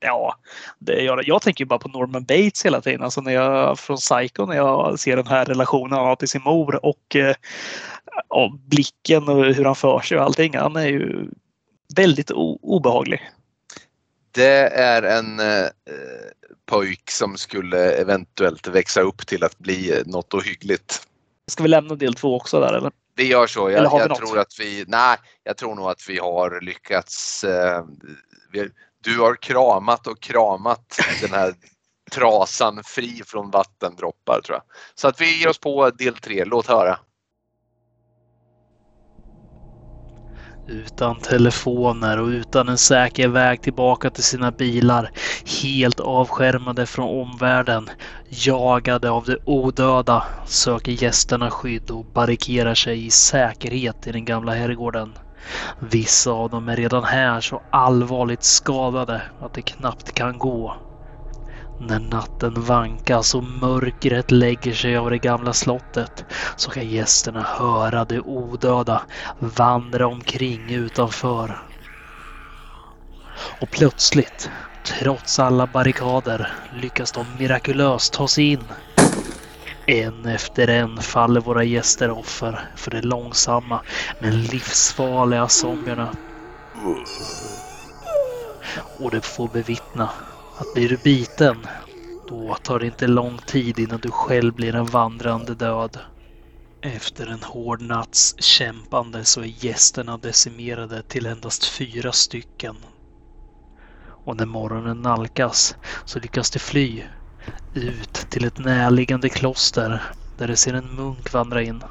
Ja, det gör det. Jag tänker bara på Norman Bates hela tiden. Alltså när jag, från Psycho när jag ser den här relationen han har till sin mor och, eh, och blicken och hur han för sig och allting. Han är ju väldigt obehaglig. Det är en eh, pojk som skulle eventuellt växa upp till att bli något ohyggligt. Ska vi lämna del två också där eller? Vi gör så. Jag, jag tror att vi, nej, jag tror nog att vi har lyckats. Eh, vi, du har kramat och kramat den här trasan fri från vattendroppar tror jag. Så att vi ger oss på del tre. Låt höra. Utan telefoner och utan en säker väg tillbaka till sina bilar. Helt avskärmade från omvärlden. Jagade av de odöda söker gästerna skydd och barrikerar sig i säkerhet i den gamla herrgården. Vissa av dem är redan här så allvarligt skadade att det knappt kan gå. När natten vankas och mörkret lägger sig över det gamla slottet så kan gästerna höra de odöda vandra omkring utanför. Och plötsligt, trots alla barrikader, lyckas de mirakulöst ta sig in. En efter en faller våra gäster offer för de långsamma men livsfarliga zombierna. Och de får bevittna att blir du biten, då tar det inte lång tid innan du själv blir en vandrande död. Efter en hård natts kämpande så är gästerna decimerade till endast fyra stycken. Och när morgonen nalkas så lyckas de fly ut till ett närliggande kloster där de ser en munk vandra in.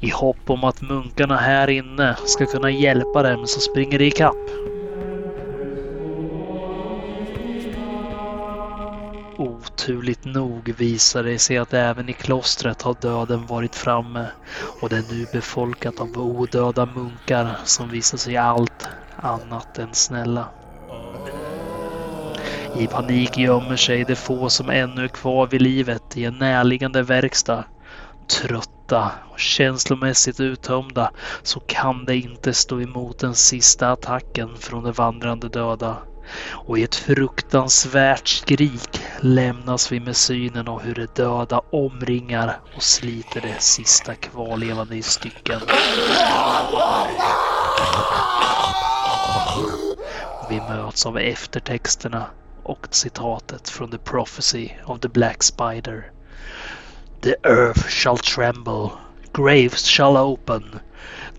I hopp om att munkarna här inne ska kunna hjälpa dem så springer de ikapp. Naturligt nog visar det sig att även i klostret har döden varit framme och det är nu befolkat av odöda munkar som visar sig allt annat än snälla. I panik gömmer sig de få som ännu är kvar vid livet i en närliggande verkstad. Trötta och känslomässigt uttömda så kan de inte stå emot den sista attacken från de vandrande döda. Och i ett fruktansvärt skrik lämnas vi med synen av hur de döda omringar och sliter det sista kvarlevande i stycken. Vi möts av eftertexterna och citatet från The Prophecy of the Black Spider. The earth shall tremble, graves shall open,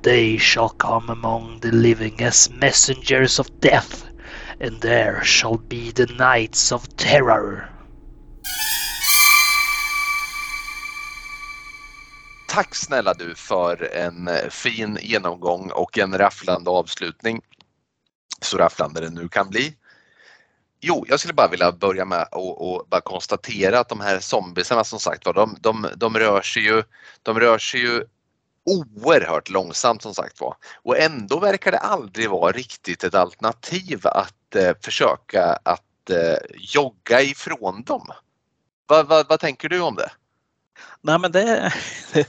they shall come among the living as messengers of death, and there shall be the nights of terror. Tack snälla du för en eh, fin genomgång och en rafflande avslutning. Så rafflande det nu kan bli. Jo, jag skulle bara vilja börja med att bara konstatera att de här zombiesarna som sagt var, de, de, de rör sig ju, de rör sig ju oerhört långsamt som sagt var. Och ändå verkar det aldrig vara riktigt ett alternativ att Eh, försöka att eh, jogga ifrån dem. Vad, vad, vad tänker du om det? Nej, men det,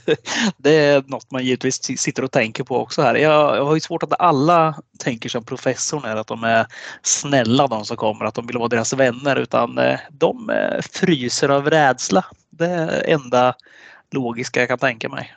(laughs) det är något man givetvis sitter och tänker på också här. Jag, jag har ju svårt att alla tänker som professorn är att de är snälla de som kommer, att de vill vara deras vänner utan eh, de eh, fryser av rädsla. Det är enda logiska jag kan tänka mig.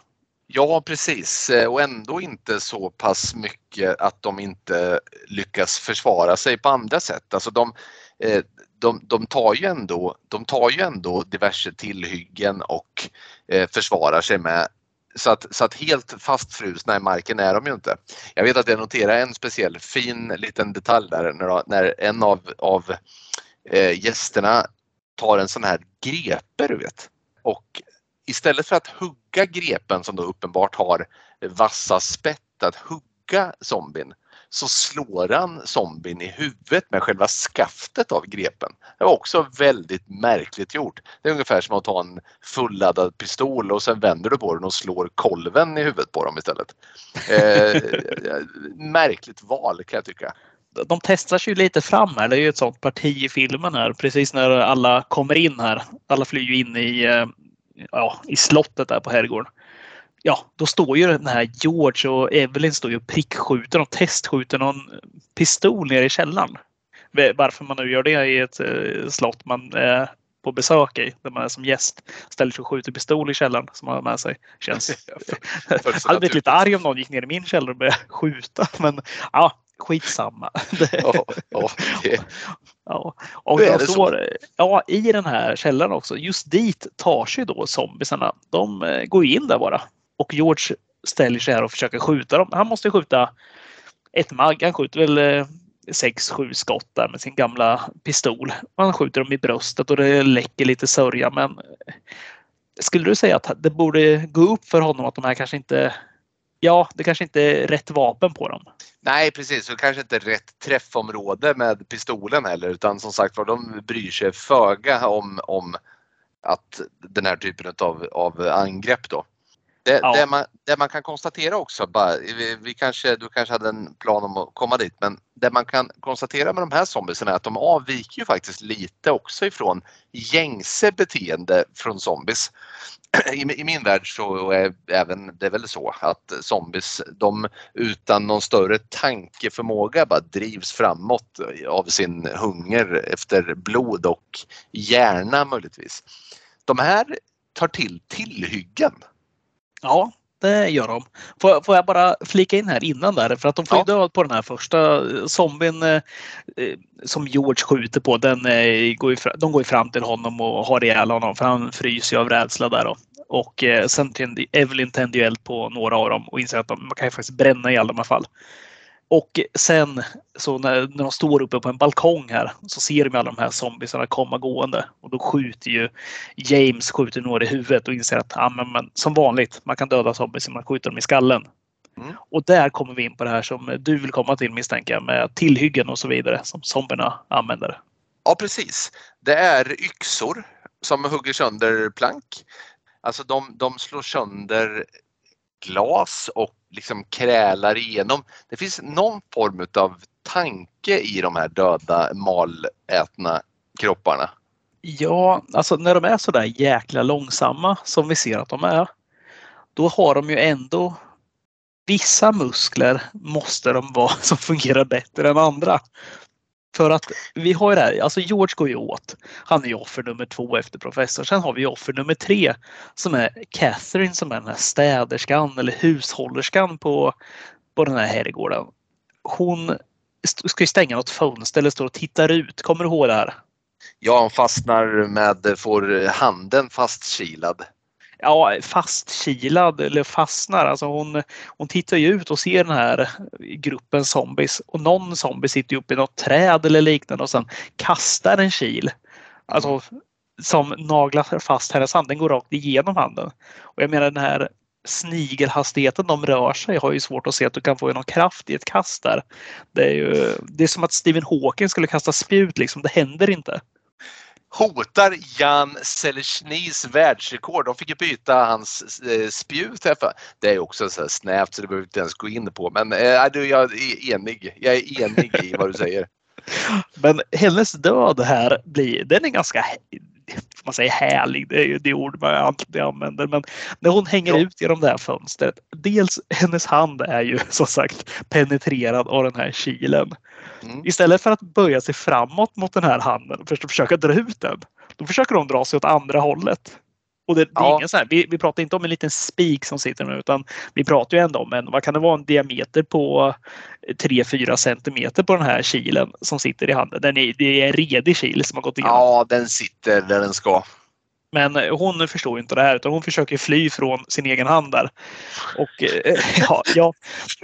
Ja precis och ändå inte så pass mycket att de inte lyckas försvara sig på andra sätt. Alltså de, eh, de, de, tar ju ändå, de tar ju ändå diverse tillhyggen och eh, försvarar sig med så att, så att helt fastfrusna i marken är de ju inte. Jag vet att jag noterar en speciell fin liten detalj där när, när en av, av eh, gästerna tar en sån här grepe du vet. Och istället för att hugga grepen som då uppenbart har vassa spett att hugga zombien så slår han zombien i huvudet med själva skaftet av grepen. Det var också väldigt märkligt gjort. Det är ungefär som att ta en fulladdad pistol och sen vänder du på den och slår kolven i huvudet på dem istället. Eh, (laughs) märkligt val kan jag tycka de testar ju lite fram här. Det är ju ett sånt parti i filmen här precis när alla kommer in här. Alla flyr ju in i, eh, ja, i slottet där på herrgården ja, då står ju den här George och Evelyn står ju och prickskjuter och testskjuter någon pistol nere i källaren. Varför man nu gör det i ett eh, slott man är på besök i, där man är som gäst, ställer sig och skjuter pistol i källaren som man har med sig. Känns... (laughs) jag (laughs) hade blivit lite arg om någon gick ner i min källare och började skjuta, (laughs) men ja, skitsamma. ja, ja, det... ja. Och de står, ja, i den här källaren också, just dit tar sig då zombisarna. De eh, går in där bara och George ställer sig här och försöker skjuta dem. Han måste skjuta ett magg. Han skjuter väl eh, sex, sju skott där med sin gamla pistol. Han skjuter dem i bröstet och det läcker lite sörja. Men eh, skulle du säga att det borde gå upp för honom att de här kanske inte Ja, det kanske inte är rätt vapen på dem. Nej precis, och kanske inte rätt träffområde med pistolen heller utan som sagt var de bryr sig föga om, om att den här typen av, av angrepp då. Det, ja. det, man, det, man, kan konstatera också, bara, vi, vi, kanske, du kanske hade en plan om att komma dit, men det man kan konstatera med de här zombiesarna är att de avviker ju faktiskt lite också ifrån gängse beteende från zombies. (clears throat) I, I, min värld så är även det är väl så att zombies, de utan någon större tankeförmåga bara drivs framåt av sin hunger efter blod och hjärna möjligtvis. De här tar till tillhyggen Ja, det gör de. Får, får jag bara flika in här innan där för att de får ja. död på den här första zombien eh, eh, som George skjuter på. Den, eh, går ju, de går ju fram till honom och har ihjäl honom för han fryser ju av rädsla där. Då. Och eh, sen tänder Evelyn tänder ju eld på några av dem och inser att de, man kan ju faktiskt bränna i alla fall. Och sen så när, när de står uppe på en balkong här så ser de alla de här zombiesarna komma gående och då skjuter ju James skjuter några i huvudet och inser att ja, men, men, som vanligt, man kan döda zombies om man skjuter dem i skallen. Mm. Och där kommer vi in på det här som du vill komma till misstänker jag med tillhyggen och så vidare som zombierna använder. Ja precis. Det är yxor som hugger sönder plank. Alltså de, de slår sönder glas och liksom krälar igenom. Det finns någon form av tanke i de här döda malätna kropparna. Ja, alltså när de är så där jäkla långsamma som vi ser att de är. Då har de ju ändå vissa muskler måste de vara (laughs) som fungerar bättre än andra. För att vi har ju det här, alltså George går ju åt. Han är ju offer nummer två efter professor. Sen har vi offer nummer tre som är Catherine som är den här städerskan eller hushållerskan på, på den här herrgården. Hon ska ju stänga något fönster eller står och tittar ut. Kommer du ihåg det här? Ja, hon fastnar med, får handen fastkilad ja, fastkilad eller fastnar. Alltså hon, hon tittar ju ut och ser den här gruppen zombies och någon zombie sitter uppe i något träd eller liknande och sen kastar en kil. Alltså som naglar fast hennes hand. Den går rakt igenom handen. Och jag menar den här snigelhastigheten de rör sig har ju svårt att se att du kan få någon kraft i ett kast där. Det är ju det är som att Stephen Hawking skulle kasta spjut liksom. Det händer inte hotar Jan Selesnys världsrekord. De fick ju byta hans eh, spjut. Det är också så snävt så det behöver vi inte ens gå in på. Men äh, du, jag är enig. Jag är enig i vad du säger. (laughs) Men hennes död här blir, den är ganska får man säga härlig, det är ju det ord man alltid använder. Men när hon hänger Ja. ut genom det här fönstret. Dels hennes hand är ju (laughs) som sagt penetrerad av den här kilen. Mm. Istället för att böja sig framåt mot den här handen och försöka dra ut den. Då försöker hon dra sig åt andra hållet. Och det, det är Ja. ingen så här, vi, vi pratar inte om en liten spik som sitter nu utan vi pratar ju ändå om en, vad kan det vara, en diameter på 3-4 centimeter på den här kilen som sitter i handen. Den är, det är en redig kil som har gått igenom. Ja, den sitter där den ska. Men eh, hon förstår inte det här utan hon försöker fly från sin egen hand där. Och, eh, (laughs) ja, ja,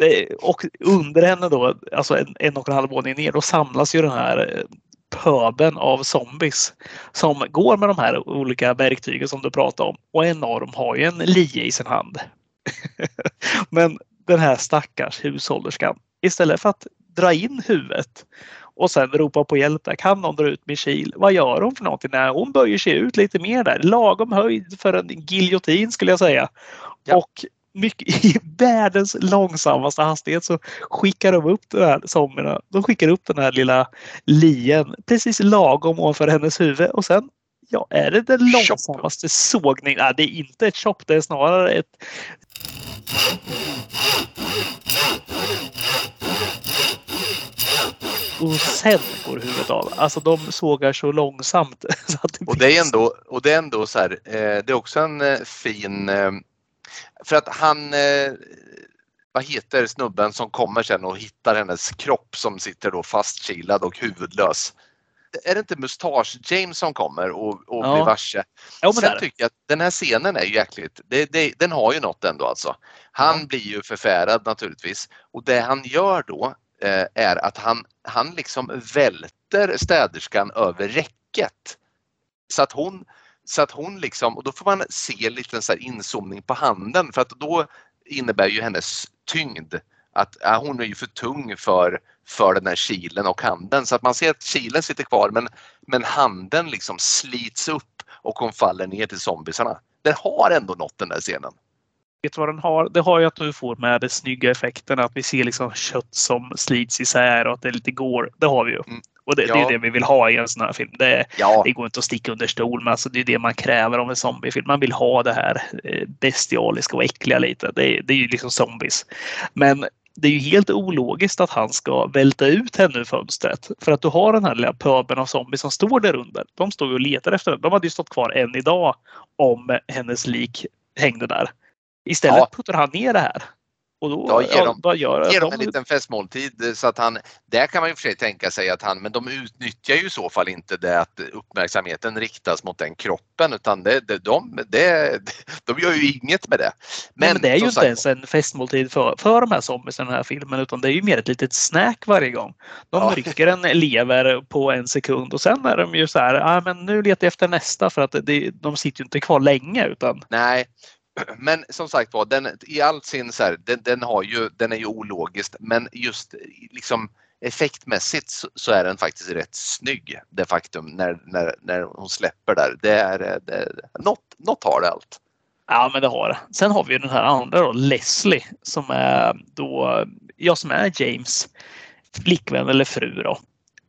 eh, och under henne då, alltså en, en och en halv våning ner, då samlas ju den här pöben av zombies som går med de här olika verktygen som du pratade om. Och en av dem har ju en lie i sin hand. (laughs) Men den här stackars hushållerskan, istället för att dra in huvudet och sen ropa på hjälp där. Kan någon dra ut min kil? Vad gör hon för någonting? Nej, hon böjer sig ut lite mer där. Lagom höjd för en giljotin skulle jag säga. Ja. Och mycket, i världens långsammaste hastighet så skickar de upp de här zombierna. De skickar upp den här lilla lien precis lagom ovanför hennes huvud och sen Ja, är det den långsammaste sågningen? Nej, det är inte ett chop, det är snarare ett och sen går huvudet av. Alltså de sågar så långsamt. (laughs) Så att det Och det är ändå, och det är ändå så här, eh, det är också en eh, fin, eh, för att han, vad heter snubben som kommer sen och hittar hennes kropp som sitter då fastkilad och huvudlös. Är det inte Mustache James som kommer och, och Ja. blir varse? Ja, är Sen tycker jag att den här scenen är ju jäkligt, det, det, den har ju något ändå alltså. Han blir ju förfärad naturligtvis och det han gör då Eh, är att han, han liksom välter städerskan över räcket. Så att hon, så att hon liksom, och då får man se lite så här inzoomning på handen för att då innebär ju hennes tyngd att ja, hon är ju för tung för, för den här kilen och handen så att man ser att kilen sitter kvar men, men handen liksom slits upp och hon faller ner till zombisarna. Den har ändå nått den där scenen. Vet du vad den har? Det har ju att du får med de snygga effekterna. Att vi ser liksom kött som slits isär och att det lite går. Det har vi ju. Mm. Och det, det är Ja. det vi vill ha i en sån här film. Det, Ja, det går inte att sticka under stol men alltså det är det man kräver av en zombiefilm. Man vill ha det här eh, bestialiska och äckliga lite. Det, är- det är ju liksom zombies. Men det är ju helt ologiskt att han ska välta ut henne ur fönstret. För att du har den här lilla pöbeln av zombies som står där under. De står ju och letar efter henne. De hade ju stått kvar än idag om hennes lik hängde där. Istället Ja. puttar han ner det här. Och då, Ja, ger dem- vad gör Ge dem de? en liten festmåltid eh, så att han, där kan man ju för sig tänka sig att han, men de utnyttjar ju i så fall inte det att uppmärksamheten riktas mot den kroppen utan det, det, de, det, de gör ju inget med det. Men, men det är ju inte sagt- ens en festmåltid för, för de här zombies i den här filmen utan det är ju mer ett litet snack varje gång. De Ja. rycker en lever på en sekund och sen är de ju så här, ah, men nu letar jag efter nästa för att det, de sitter ju inte kvar länge utan Nej, (clears throat) men som sagt var, den, i allt sin så här, den, den, har ju, den är ju ologiskt men just liksom effektmässigt så, så är den faktiskt rätt snygg det faktum när, när, när hon släpper där. Det är, eh, det, något, något har det allt. Ja, men det har det. Sen har vi ju den här andra då, Leslie, som är då, jag som är James flickvän eller fru då.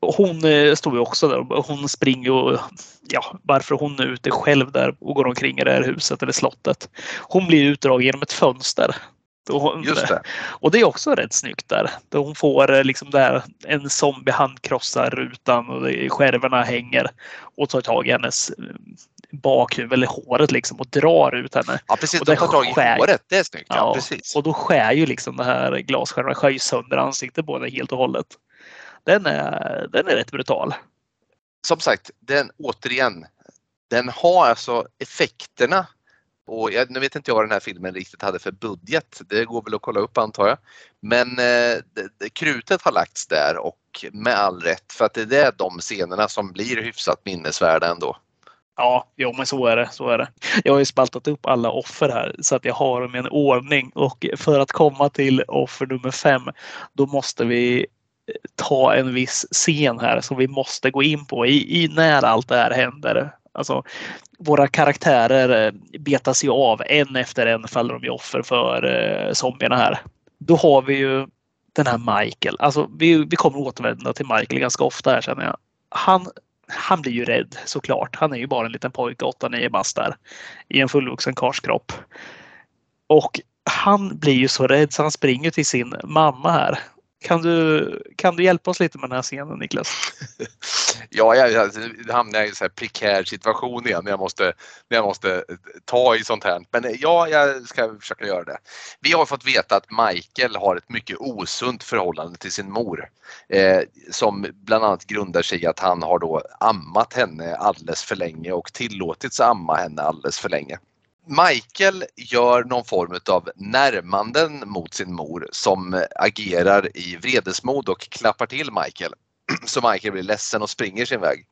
Hon eh, står ju också där och hon springer och ja, varför hon är ute själv där och går omkring i det här huset eller slottet. Hon blir utdragen genom ett fönster. Och hon- Just det. och det är också rätt snyggt där. Då hon får eh, liksom där en zombie handkrossar rutan och skärvorna hänger och tar tag i hennes eh, bakhuvud eller håret liksom och drar ut henne. Ja precis, Och de tar tag i skär- håret. Det är snyggt. Ja, Ja, precis. Och då skär ju liksom det här skär ju sönder ansiktet på henne helt och hållet. Den är, den är rätt brutal. Som sagt, den återigen, den har alltså effekterna och jag, nu vet inte jag vad den här filmen riktigt hade för budget. Det går väl att kolla upp antar jag. Men eh, det, det, krutet har lagts där och med all rätt för att det är de scenerna som blir hyfsat minnesvärda ändå. Ja, jo, men så är det. Så är det. Jag har ju spaltat upp alla offer här så att jag har dem i en ordning och för att komma till offer nummer fem då måste vi ta en viss scen här som vi måste gå in på i, i när allt det här händer. Alltså, våra karaktärer eh, betas ju av. En efter en faller de ju offer för eh, zombierna här. Då har vi ju den här Michael. Alltså, vi, vi kommer återvända till Michael ganska ofta här känner jag. Han, han blir ju rädd såklart. Han är ju bara en liten pojke, 8-9 bast där. I en fullvuxen karskropp. Och han blir ju så rädd så han springer till sin mamma här. Kan du, kan du hjälpa oss lite med den här scenen Niklas? (laughs) Ja, jag, alltså, jag hamnar i en så här prekär situation igen när jag måste, när jag måste eh, ta i sånt här. Men eh, ja, jag ska försöka göra det. Vi har fått veta att Michael har ett mycket osunt förhållande till sin mor. Eh, som bland annat grundar sig i att han har då ammat henne alldeles för länge och tillåtits amma henne alldeles för länge. Michael gör någon form av närmanden mot sin mor som agerar i vredesmod och klappar till Michael. (clears throat) Så Michael blir ledsen och springer sin väg.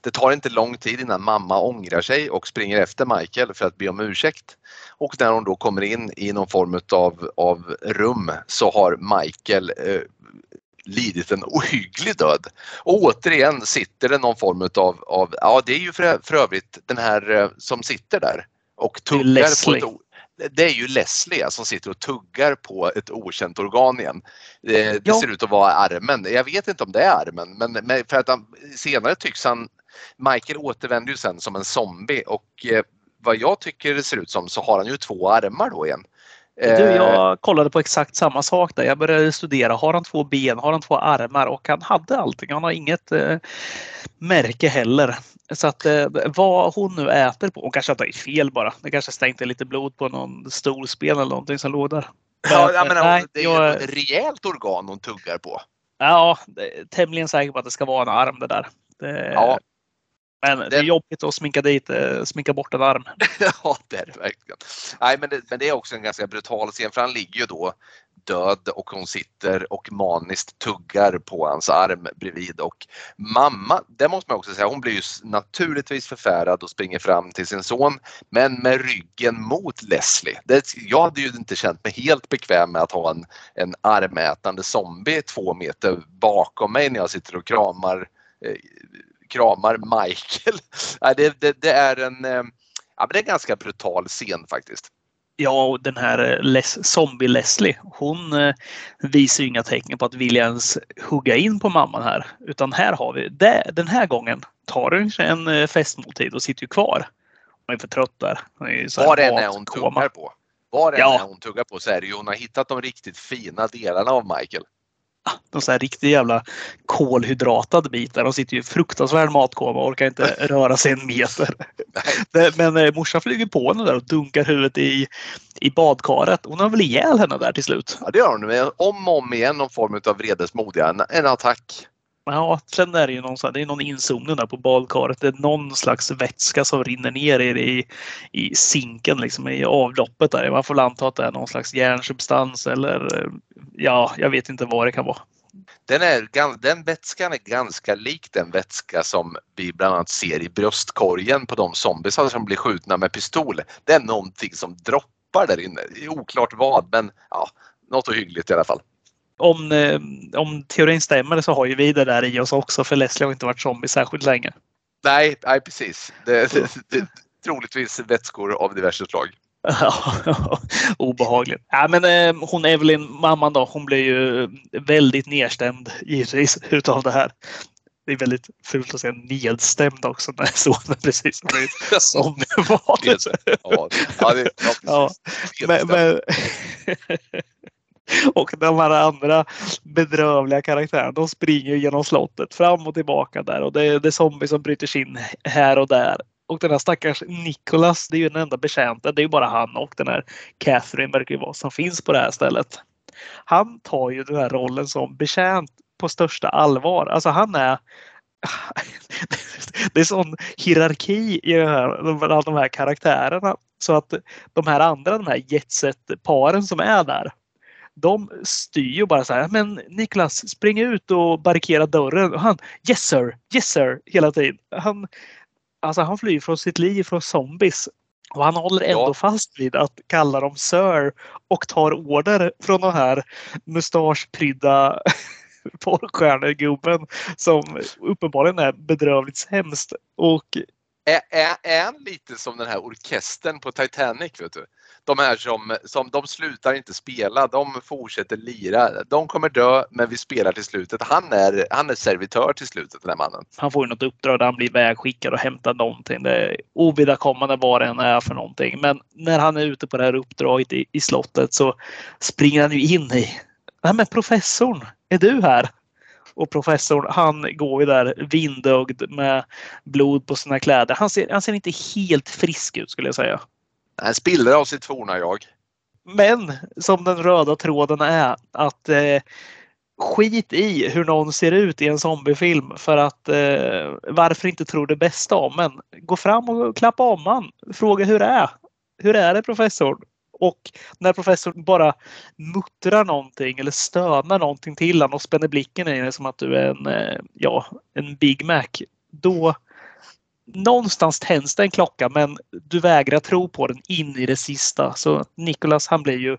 Det tar inte lång tid innan mamma ångrar sig och springer efter Michael för att be om ursäkt. Och när hon då kommer in i någon form av, av rum så har Michael eh, lidit en ohygglig död. Och återigen sitter det någon form av, av ja det är ju för, för övrigt den här eh, som sitter där och tuggar på ett det är ju Leslie som sitter och tuggar på ett okänt organ igen. Det, Ja. ser ut att vara armen. Jag vet inte om det är armen men, men för att han, senare tycks han Michael återvänder ju sen som en zombie och eh, vad jag tycker det ser ut som så har han ju två armar då igen. Du, Eh, jag kollade på exakt samma sak där. Jag började studera. Har han två ben? Har han två armar? Och han hade allting. Han har inget eh, märke heller. Så att eh, vad hon nu äter på, hon kanske har tagit fel bara. Det kanske stänkte lite blod på någon stolsben eller någonting som låg där. Ja, jag menar, nej, det är jag- ju ett rejält organ hon tuggar på. Ja, tämligen säker på att det ska vara en arm det där. Det, Ja. Men det är jobbigt att sminka dit, eh, sminka bort en arm. (laughs) Ja, det är det verkligen. Nej, men det, men det är också en ganska brutal scen för han ligger ju då död och hon sitter och maniskt tuggar på hans arm bredvid och mamma, det måste man också säga, hon blir ju naturligtvis förfärad och springer fram till sin son men med ryggen mot Leslie. Det, jag hade ju inte känt mig helt bekväm med att ha en, en armätande zombie två meter bakom mig när jag sitter och kramar eh, kramar Michael. (laughs) Det, det, det är en eh, Ja, men det är en ganska brutal scen faktiskt. Ja, och den här eh, Les- zombie-Leslie, hon eh, visar inga tecken på att vilja ens hugga in på mamman här. Utan här har vi, den här gången tar hon en festmåltid och sitter kvar. Hon är för trött där. Hon är Var det än är hon tuggar på. Var det Ja. är hon tuggar på så är det ju hon har hittat de riktigt fina delarna av Michael. De så här riktigt jävla kolhydratad bit där. De sitter ju i fruktansvärd matkoma och orkar inte (laughs) röra sig en meter. Men eh, morsan flyger på henne där och dunkar huvudet i, i badkaret. Hon har väl ihjäl henne där till slut. Ja, det gör hon. Men om och om igen någon form av vredesmod. en attack. Ja, sen är det ju någon, det är någon inzoomning där på badkaret. Det är någon slags vätska som rinner ner i, i, sinken, liksom i avloppet där. Man får väl anta att det är någon slags järnsubstans eller ja, jag vet inte vad det kan vara. Den, är, den vätskan är ganska lik den vätska som vi bland annat ser i bröstkorgen på de zombiesar alltså som blir skjutna med pistol. Det är någonting som droppar där inne. Det är oklart vad men ja, något ohyggligt i alla fall. Om, eh, om teorin stämmer så har ju vi det där i oss också för Leslie har inte varit zombie särskilt länge. Nej, nej precis. Det, det, det, troligtvis vätskor av diverse slag. (laughs) Obehagligt. Ja, men eh, hon Evelyn, mamman då, hon blir ju väldigt nedstämd givetvis utav det här. Det är väldigt fult att säga nedstämd också när (laughs) sonen precis har blivit (laughs) zombievarelse. Ja, ja, det, ja, men, men... (laughs) Och de här andra bedrövliga karaktärerna, de springer genom slottet fram och tillbaka där och det är, det är zombies som bryter sig in här och där. Och den här stackars Nicholas, det är ju den enda betjänten. Det är ju bara han och den här Catherine verkar ju vara som finns på det här stället. Han tar ju den här rollen som betjänt på största allvar. Alltså han är (laughs) det är sån hierarki i det här, de här karaktärerna. Så att de här andra, de här jetset-paren som är där. De styr ju bara så här, men Niklas spring ut och barrikera dörren. Och han, yes sir, yes sir, hela tiden. Han, alltså han flyr från sitt liv från zombies. Och han håller ändå Ja. fast vid att kalla dem sir och tar order från den här mustaschprydda (laughs) porrstjärnegubben som uppenbarligen är bedrövligt sämst. Och är, är, är han lite som den här orkestern på Titanic? Vet du? De här som, som de slutar inte spela, de fortsätter lira. De kommer dö men vi spelar till slutet. Han är, han är servitör till slutet den här mannen. Han får ju något uppdrag där han blir vägskickad och hämtar någonting. Det är ovidkommande vad det än är för någonting. Men när han är ute på det här uppdraget i, i slottet så springer han ju in i Nej men professorn, är du här? Och professorn han går ju där vindögd med blod på sina kläder. Han ser, han ser inte helt frisk ut skulle jag säga. Han spiller av sitt forna jag. Men som den röda tråden är att eh, skit i hur någon ser ut i en zombiefilm för att eh, varför inte tro det bästa om en. Gå fram och klappa om han. Fråga hur det är. Hur är det professorn? Och när professorn bara muttrar någonting eller stönar någonting till honom och spänner blicken i dig som att du är en, eh, ja, en Big Mac. Då någonstans tänds det en klocka men du vägrar tro på den in i det sista. Så Nikolas han blir ju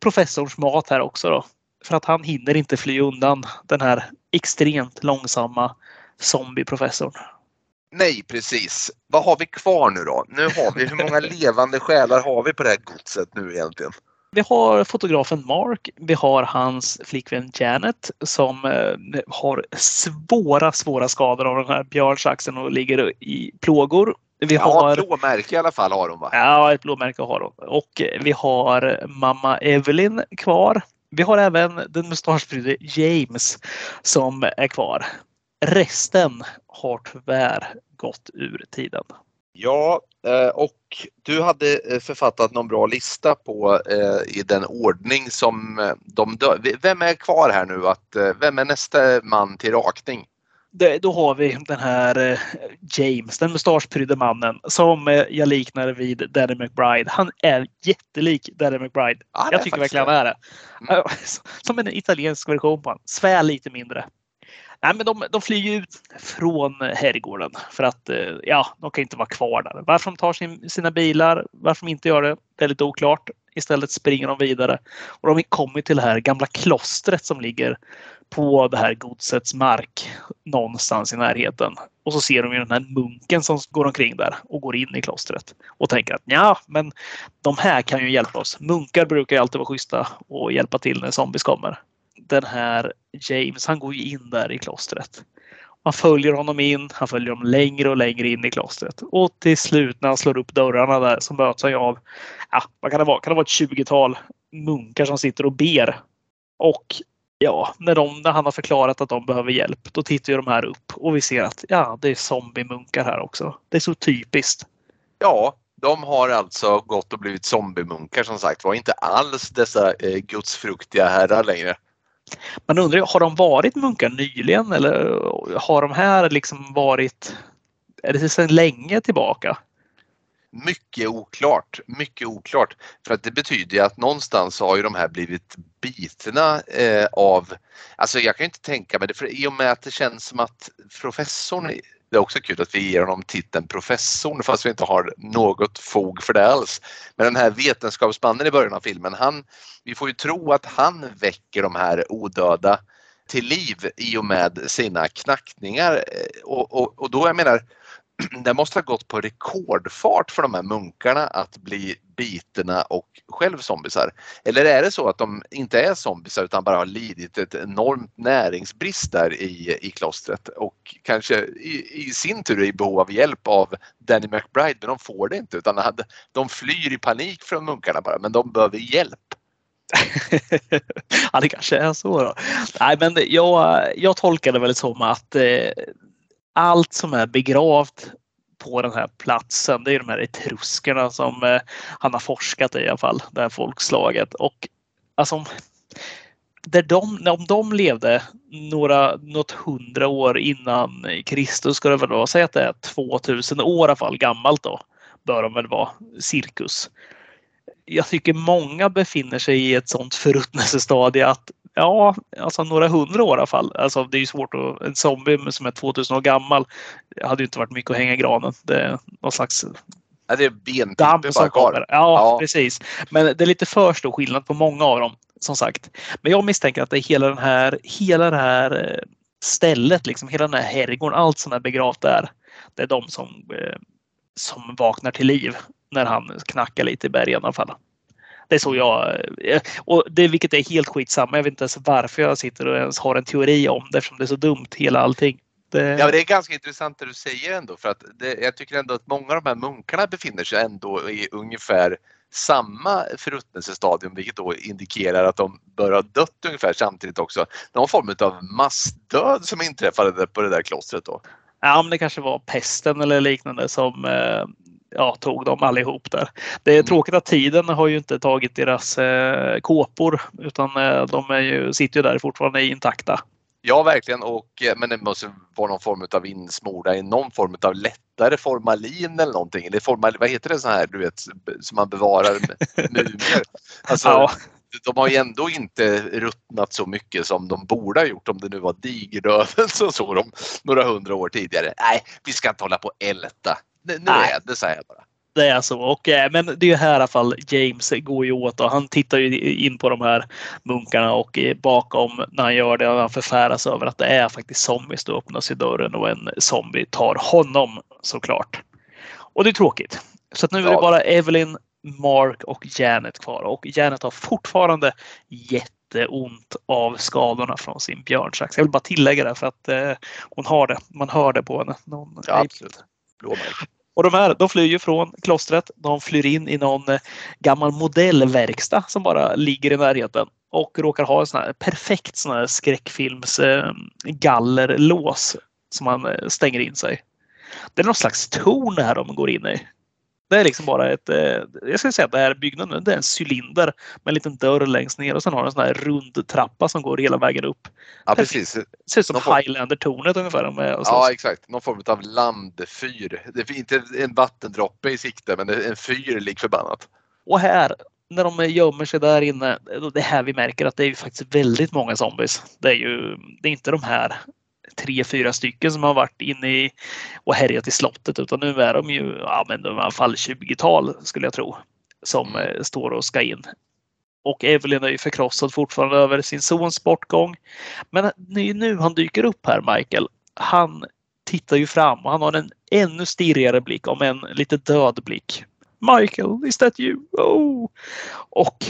professorns mat här också då. För att han hinner inte fly undan den här extremt långsamma zombieprofessorn. Nej, precis. Vad har vi kvar nu då? Nu har vi, hur många (laughs) levande själar har vi på det här godset nu egentligen? Vi har fotografen Mark. Vi har hans flickvän Janet som eh, har svåra, svåra skador av den här björnsaxen och ligger i plågor. Vi Ja, har, blåmärke i alla fall har hon va? ja, ett blåmärke har hon. Och vi har mamma Evelyn kvar. Vi har även den mustaschprydde James som är kvar. Resten har tyvärr gått ur tiden. Ja, eh, och du hade eh, författat någon bra lista på eh, i den ordning som de dör. Vem är kvar här nu? Att, vem är nästa man till rakning? Det, då har vi den här James, den mustaschprydde mannen som jag liknar vid Danny McBride. Han är jättelik Danny McBride. Ja, jag tycker verkligen han är det. Mm. (laughs) Som en italiensk version på honom. Svär lite mindre. Nej, men de, de flyger ut från herrgården för att eh, ja, de kan inte vara kvar där. Varför de tar sin, sina bilar, varför de inte gör det, det är lite oklart. Istället springer de vidare och de kommer till det här gamla klostret som ligger på det här godsets mark någonstans i närheten. Och så ser de ju den här munken som går omkring där och går in i klostret och tänker att ja, men de här kan ju hjälpa oss. Munkar brukar ju alltid vara schyssta och hjälpa till när zombies kommer. Den här James, han går ju in där i klostret. Man följer honom in, han följer dem längre och längre in i klostret. Och till slut när han slår upp dörrarna där så möts han ju av, ja, vad kan det vara? Kan det vara ett 20-tal munkar som sitter och ber? Och ja, när, de, när han har förklarat att de behöver hjälp, då tittar ju de här upp och vi ser att ja, det är zombiemunkar här också. Det är så typiskt. Ja, de har alltså gått och blivit zombiemunkar som sagt var. Inte alls dessa eh, gudsfruktiga herrar längre. Man undrar, ju, har de varit munkar nyligen eller har de här liksom varit, är det sedan länge tillbaka? Mycket oklart, mycket oklart. För att det betyder ju att någonstans har ju de här blivit bitna eh, av, alltså jag kan ju inte tänka mig det, för i och med att det känns som att professorn, det är också kul att vi ger honom titeln professorn fast vi inte har något fog för det alls. Men den här vetenskapsmannen i början av filmen, han, vi får ju tro att han väcker de här odöda till liv i och med sina knackningar. Eh, och, och, och då jag menar, det måste ha gått på rekordfart för de här munkarna att bli bitna och själv zombisar. Eller är det så att de inte är zombisar utan bara har lidit ett enormt näringsbrist där i, i klostret och kanske i, i sin tur är i behov av hjälp av Danny McBride men de får det inte utan hade- de flyr i panik från munkarna bara men de behöver hjälp. (laughs) ja, det kanske är så. Då. Nej, men jag, jag tolkar det väl som att eh, allt som är begravt på den här platsen, det är de här etruskerna som eh, han har forskat i i alla fall, det här folkslaget. Och alltså, om- där de, om de levde några, något hundra år innan Kristus ska det väl vara, säg att det är 2000 år i alla fall gammalt då, bör de väl vara, cirkus jag tycker många befinner sig i ett sånt förruttnelsestadie att ja, alltså några hundra år i alla fall. Alltså det är ju svårt att, en zombie som är 2000 år gammal hade ju inte varit mycket att hänga i granen. Det är någon slags Ja, det är benpipor bara kvar. Ja, Ja. precis. Men det är lite för stor skillnad på många av dem, som sagt. Men jag misstänker att det är hela den här, hela det här eh, stället, liksom hela den här herrgården, allt som är begravt där. Det är de som eh, som vaknar till liv när han knackar lite i bergen i alla fall. Det är så jag... eh, Och det, vilket är helt skitsamma. Jag vet inte ens varför jag sitter och ens har en teori om det eftersom det är så dumt hela allting. Det, Ja, det är ganska intressant det du säger ändå för att det, jag tycker ändå att många av de här munkarna befinner sig ändå i ungefär samma förruttnelsestadium vilket då indikerar att de bör ha dött ungefär samtidigt också. Någon form av massdöd som inträffade på det där klostret då. Ja, men det kanske var pesten eller liknande som eh, ja, tog dem allihop där. Det är Mm. tråkigt att tiden har ju inte tagit deras eh, kåpor utan eh, de är ju, sitter ju där fortfarande intakta. Ja, verkligen. Och, eh, men det måste vara någon form av insmorda i någon form av lättare formalin eller någonting. Eller formal, vad heter det så här, du vet, som man bevarar mumier. (laughs) Alltså, Ja. De har ju ändå inte ruttnat så mycket som de borde ha gjort om det nu var digerdöden som såg dem några hundra år tidigare. Nej, vi ska inte hålla på och älta. Nu, nu Nej. är det så här bara. Det är så. Och, eh, men det är här i alla fall James går ju åt och han tittar ju in på de här munkarna och eh, bakom när han gör det och han förfäras över att det är faktiskt zombies. Då öppnas ju dörren och en zombie tar honom såklart. Och det är tråkigt. Så nu är det bara Evelyn, Mark och Janet kvar och Janet har fortfarande jätteont av skadorna från sin björnsax. Jag vill bara tillägga det för att eh, hon har det. Man hör det på henne. Någon, Ja, absolut. Blåmärken. och de, här, de flyr ju från klostret. De flyr in i någon eh, gammal modellverkstad som bara ligger i närheten och råkar ha en sån här perfekt sån här skräckfilms eh, gallerlås som man eh, stänger in sig. Det är någon slags torn här de går in i. Det är liksom bara ett, eh, jag skulle säga att det här byggnaden det är en cylinder med en liten dörr längst ner och sen har den en sån här rund trappa som går hela vägen upp. Ja, precis. Det ser ut som form- Highlander-tornet ungefär. Med, och så- Ja, exakt. Någon form av landfyr. Det är inte en vattendroppe i sikte, men en fyr lik förbannat. Och här, när de gömmer sig där inne, det är här vi märker att det är ju faktiskt väldigt många zombies. Det är ju det är inte de här tre, fyra stycken som har varit inne i och härjat i slottet utan nu är de ju ja, men de i alla fall 20-tal skulle jag tro som eh, står och ska in. Och Evelyn är ju förkrossad fortfarande över sin sons bortgång. Men nu han dyker upp här, Michael. Han tittar ju fram och han har en ännu stirrigare blick, om en lite död blick. Michael, is that you? Oh. Och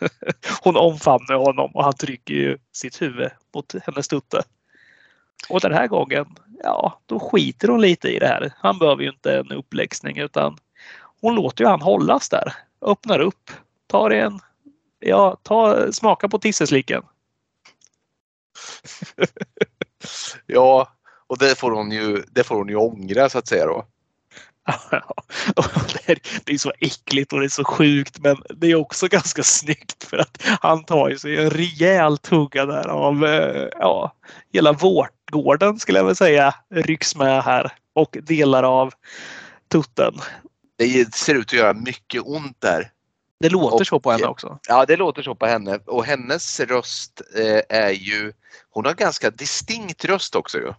(laughs) hon omfamnar honom och han trycker ju sitt huvud mot hennes tutte. Och den här gången, ja, då skiter hon lite i det här. Han behöver ju inte en uppläxning utan hon låter ju han hållas där. Öppnar upp, tar en, ja, ta, smaka på tisseslicken. (laughs) Ja, och det får hon ju, det får hon ju ångra så att säga då. (laughs) Det, är, så äckligt och det är så sjukt men det är också ganska snyggt för att han tar ju sig en rejäl tugga där av eh, ja, hela vårtgården skulle jag väl säga rycks med här och delar av tutten. Det ser ut att göra mycket ont där. Det låter Och- så på henne också. Ja, det låter så på henne och hennes röst eh, är ju, hon har ganska distinkt röst också ju.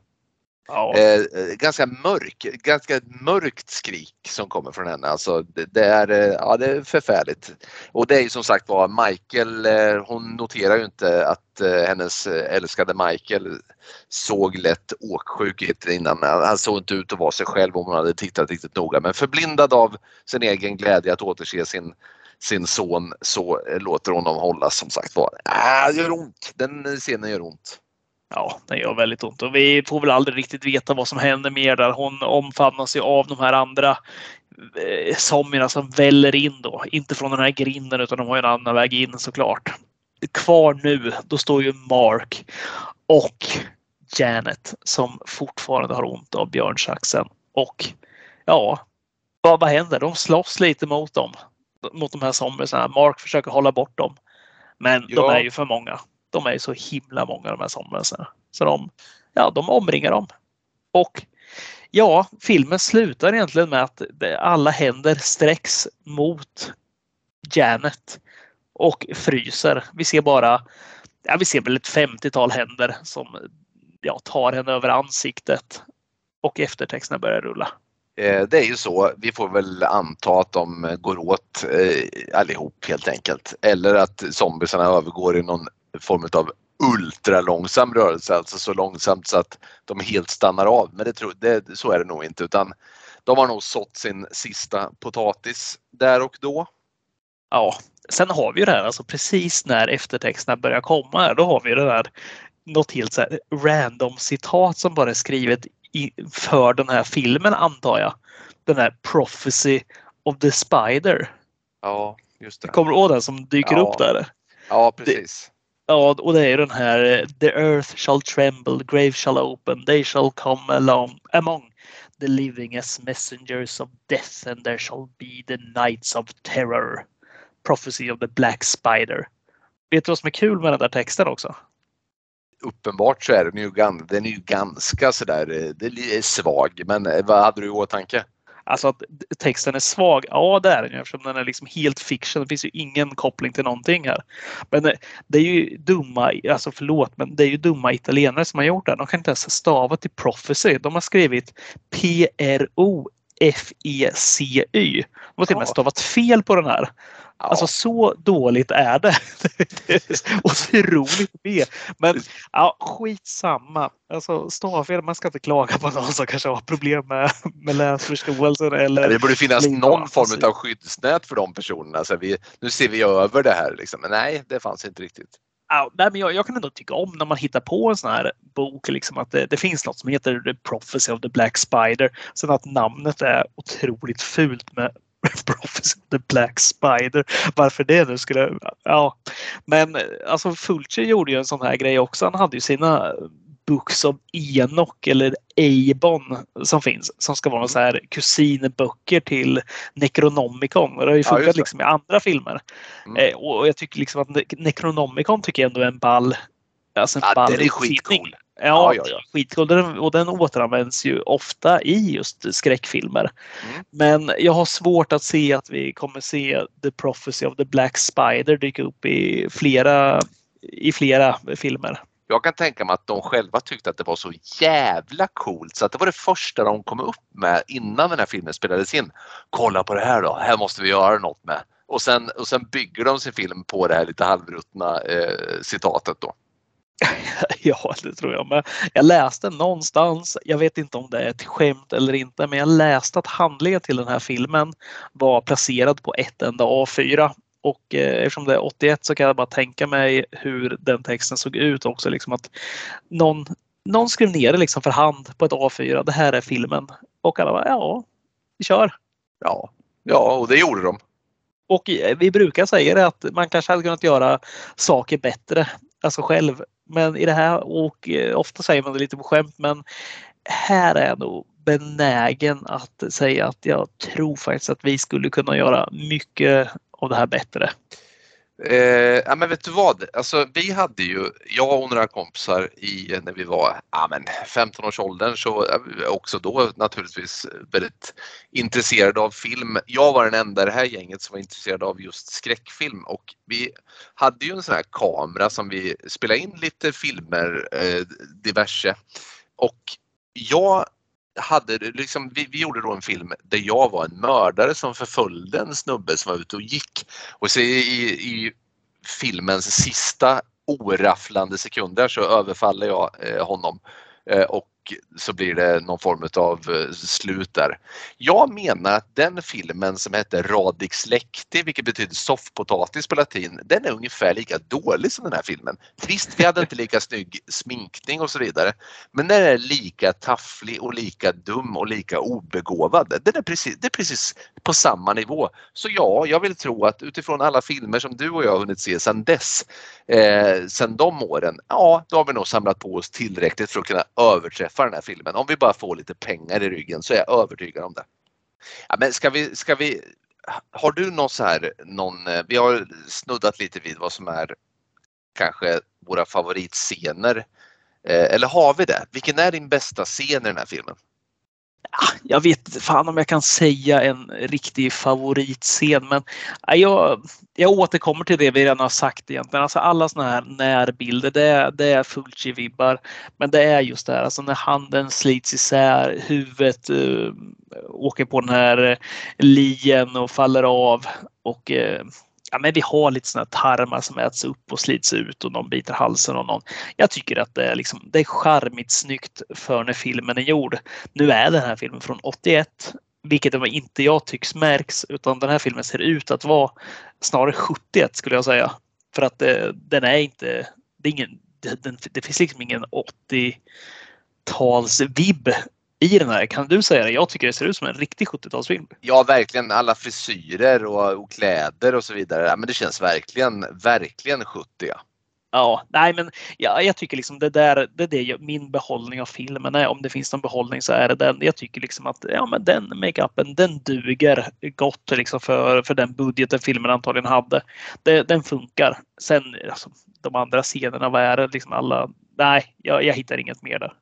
Ja. Eh, ganska mörk, ganska mörkt skrik som kommer från henne. Alltså det, det är, eh, ja, det är förfärligt. Och det är ju som sagt var Michael, eh, hon noterar ju inte att eh, hennes eh, älskade Michael såg lätt åksjuk ut innan. Han han såg inte ut att vara sig själv om hon hade tittat riktigt noga. Men förblindad av sin egen glädje att återse sin, sin son så eh, låter hon honom hållas som sagt var. Ah, det gör ont. Den scenen gör ont. Ja, det gör väldigt ont och vi får väl aldrig riktigt veta vad som händer mer där. Hon omfamnas ju av de här andra eh, zombierna som väller in då. Inte från den här grinden utan de har en annan väg in såklart. Kvar nu, då står ju Mark och Janet som fortfarande har ont av björnsaxen. Och ja, vad, vad händer? De slåss lite mot dem. Mot de här zombiesarna. Mark försöker hålla bort dem. Men de Ja. är ju för många. De är ju så himla många de här somnelserna. Så de, ja, de omringar dem. Och ja, filmen slutar egentligen med att alla händer sträcks mot Janet och fryser. Vi ser bara, ja, vi ser väl ett 50-tal händer som ja, tar henne över ansiktet och eftertexterna börjar rulla. Eh, det är ju så. Vi får väl anta att de går åt eh, allihop helt enkelt. Eller att zombiesarna övergår i någon form av ultralångsam rörelse, alltså så långsamt så att de helt stannar av. Men det tror, det, så är det nog inte utan de har nog sått sin sista potatis där och då. Ja, sen har vi ju det här, alltså precis när eftertexterna börjar komma, då har vi det där något helt så random citat som bara är skrivet i, för den här filmen antar jag. Den här Prophecy of the Spider. Ja, just det. Kommer du ihåg den som dyker Ja. upp där? Ja, precis. Ja, och det är ju den här eh, The earth shall tremble, grave shall open, they shall come along among the living as messengers of death and there shall be the knights of terror. Prophecy of the black spider. Vet du vad som är kul med den där texten också? Uppenbart så är den ju, den är ju ganska sådär, eh, det är svag. Men eh, vad hade du i åtanke? Alltså att texten är svag, ja det är den ju eftersom den är liksom helt fiction. Det finns ju ingen koppling till någonting här. Men eh, det är ju dumma, alltså förlåt, men det är ju dumma italienare som har gjort det. De kan inte ens stava till prophecy. De har skrivit P-R-O-F-E-C-Y. De har till och med stavat fel på den här. Ja, Alltså så dåligt är det. (laughs) Otroligt med. Men ja, skitsamma. Alltså stavfel, man ska inte klaga på någon som kanske har problem med, med läsförståelsen eller det borde finnas någon form av skyddsnät för de personerna. Så vi, nu ser vi över det här. Liksom. Men nej, det fanns inte riktigt. Ja, nej, men jag, jag kan ändå tycka om när man hittar på en sån här bok, liksom att det, det finns något som heter The Prophecy of the Black Spider. Sen att namnet är otroligt fult med (laughs) Prophecy of the Black Spider. Varför det nu skulle... Ja. Men alltså Fulci gjorde ju en sån här grej också. Han hade ju sina Books of Enoch eller Eibon som finns som ska vara någon så här kusinböcker till Necronomicon. Det har ju Ja, funkat det. liksom i andra filmer. Mm. Eh, och jag tycker liksom att Ne- Necronomicon tycker jag ändå är en ball. Alltså en Ja, ball den är skitcool. Ja, Ja, ja, skitcool. Den, och den återanvänds ju ofta i just skräckfilmer. Mm. Men jag har svårt att se att vi kommer se The Prophecy of the Black Spider dyka upp i flera, i flera filmer. Jag kan tänka mig att de själva tyckte att det var så jävla coolt så att det var det första de kom upp med innan den här filmen spelades in. Kolla på det här då, här måste vi göra något med. Och sen, och sen bygger de sin film på det här lite halvruttna eh, citatet då. (laughs) Ja, det tror jag med. Jag läste någonstans, jag vet inte om det är ett skämt eller inte, men jag läste att handlingen till den här filmen var placerad på ett enda A4. Och eh, eftersom det är 81 så kan jag bara tänka mig hur den texten såg ut också. Liksom att någon, någon skrev ner det liksom för hand på ett A4. Det här är filmen. Och alla bara, ja, vi kör. Ja, ja och det gjorde de. Och eh, vi brukar säga det att man kanske hade kunnat göra saker bättre, alltså själv. Men i det här, och eh, ofta säger man det lite på skämt, men här är jag nog benägen att säga att jag tror faktiskt att vi skulle kunna göra mycket av det här bättre. Eh, ja, men vet du vad? Alltså, vi hade ju, jag och några kompisar i, när vi var ja, men 15-årsåldern så också då naturligtvis väldigt intresserade av film. Jag var den enda i det här gänget som var intresserad av just skräckfilm och vi hade ju en sån här kamera som vi spelade in lite filmer, eh, diverse. Och jag hade liksom, vi, vi gjorde då en film där jag var en mördare som förföljde en snubbe som var ute och gick. Och så i, i filmens sista orafflande sekunder så överfaller jag eh, honom eh, och så blir det någon form av eh, slut där. Jag menar att den filmen som heter Radix Lecti, vilket betyder soffpotatis på latin, den är ungefär lika dålig som den här filmen. Visst, vi hade inte lika snygg sminkning och så vidare, men den är lika tafflig och lika dum och lika obegåvad. Den är precis, det är precis på samma nivå. Så ja, jag vill tro att utifrån alla filmer som du och jag har hunnit se sedan dess, eh, sedan de åren, ja, då har vi nog samlat på oss tillräckligt för att kunna överträffa den här filmen. Om vi bara får lite pengar i ryggen så är jag övertygad om det. Ja, men ska vi, ska vi, har du någon så här, någon, eh, vi har snuddat lite vid vad som är kanske våra favoritscener. Eh, eller har vi det? Vilken är din bästa scen i den här filmen? Jag vet inte fan om jag kan säga en riktig favoritscen, men jag, jag återkommer till det vi redan har sagt egentligen. Alltså alla såna här närbilder, det, är- det är Fulci-vibbar. Men det är just det här, alltså när handen slits isär, huvudet uh, åker på den här eh, lien och faller av. Och uh, ja, men vi har lite sådana tarmar som äts upp och slits ut och någon biter halsen av någon. Jag tycker att det är, liksom, det är charmigt snyggt för när filmen är gjord. Nu är den här filmen från 81 Vilket inte jag tycks märks utan den här filmen ser ut att vara snarare 71 skulle jag säga. För att det, den är inte, det, är ingen, det, den, det finns liksom ingen 80-talsvibb i den här. Kan du säga det? Jag tycker det ser ut som en riktig 70-talsfilm. Ja, verkligen. Alla frisyrer och, och kläder och så vidare. Ja, men det känns verkligen, verkligen 70. Ja. Ja, nej men ja, jag tycker liksom det där, det är det min behållning av filmen är. Om det finns någon behållning så är det den. Jag tycker liksom att ja, men den makeupen, den duger gott liksom för, för den budgeten filmen antagligen hade. Det, den funkar. Sen alltså, de andra scenerna, vad är det liksom alla? Nej, jag, jag hittar inget mer där.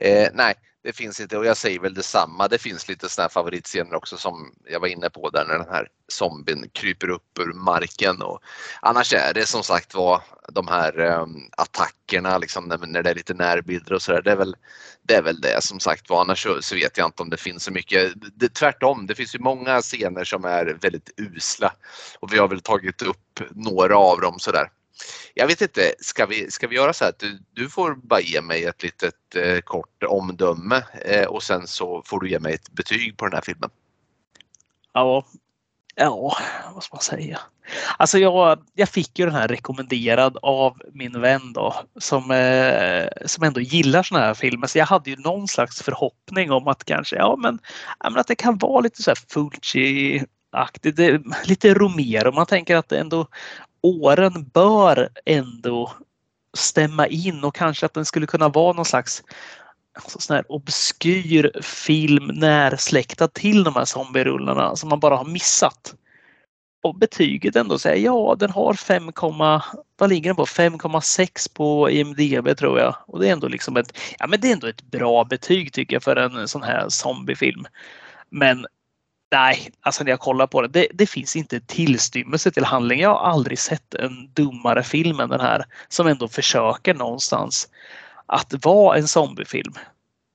Eh, nej, det finns inte och jag säger väl detsamma. Det finns lite sådana här favoritscener också som jag var inne på där när den här zombien kryper upp ur marken. Och annars är det som sagt var de här um, attackerna liksom när, när det är lite närbilder och sådär. Det är väl det, är väl det som sagt var. Annars så, så vet jag inte om det finns så mycket. Det, tvärtom, det finns ju många scener som är väldigt usla och vi har väl tagit upp några av dem sådär. Jag vet inte, ska vi, ska vi göra så här att du, du får bara ge mig ett litet eh, kort omdöme eh, och sen så får du ge mig ett betyg på den här filmen. Ja, ja, vad ska man säga? Alltså jag, jag fick ju den här rekommenderad av min vän då som, eh, som ändå gillar såna här filmer. Så jag hade ju någon slags förhoppning om att kanske, ja men, ja, men att det kan vara lite så här Fulci-aktigt, lite Romero. Man tänker att det ändå åren bör ändå stämma in och kanske att den skulle kunna vara någon slags alltså sån här obskyr film närsläktad till de här zombierullarna som man bara har missat. Och betyget ändå säger ja, den har 5, vad ligger den på? 5,6 på IMDB tror jag. Och det är ändå liksom ett, ja men det är ändå ett bra betyg tycker jag för en sån här zombiefilm. Men Nej, alltså när jag kollar på det, det, det finns inte tillstymmelse till handling. Jag har aldrig sett en dummare film än den här som ändå försöker någonstans att vara en zombiefilm.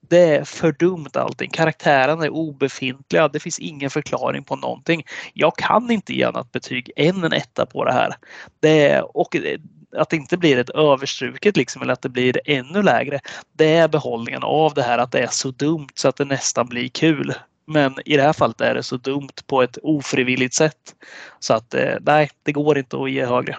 Det är för dumt allting. Karaktärerna är obefintliga. Det finns ingen förklaring på någonting. Jag kan inte ge annat betyg än en etta på det här. Det är, och att det inte blir ett överstruket liksom, eller att det blir ännu lägre. Det är behållningen av det här att det är så dumt så att det nästan blir kul. Men i det här fallet är det så dumt på ett ofrivilligt sätt. Så att eh, nej, det går inte att ge högre.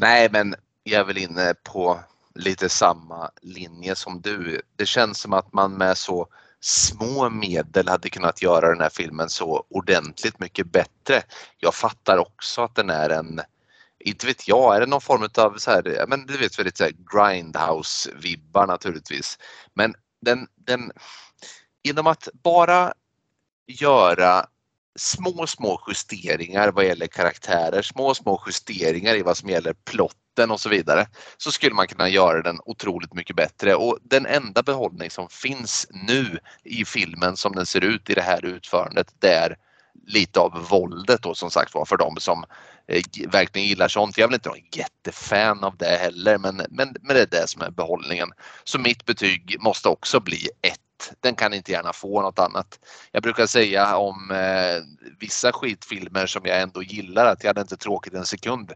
Nej, men jag är väl inne på lite samma linje som du. Det känns som att man med så små medel hade kunnat göra den här filmen så ordentligt mycket bättre. Jag fattar också att den är en, inte vet jag, är det någon form av så här, men du vet väldigt så grindhouse-vibbar naturligtvis. Men den, den, genom att bara göra små, små justeringar vad gäller karaktärer, små, små justeringar i vad som gäller plotten och så vidare, så skulle man kunna göra den otroligt mycket bättre. Och den enda behållning som finns nu i filmen som den ser ut i det här utförandet, det är lite av våldet då som sagt var för de som eh, verkligen gillar sånt. Jag är väl inte någon jättefan av det heller men, men, men det är det som är behållningen. Så mitt betyg måste också bli den kan inte gärna få något annat. Jag brukar säga om eh, vissa skitfilmer som jag ändå gillar att jag hade inte tråkigt en sekund.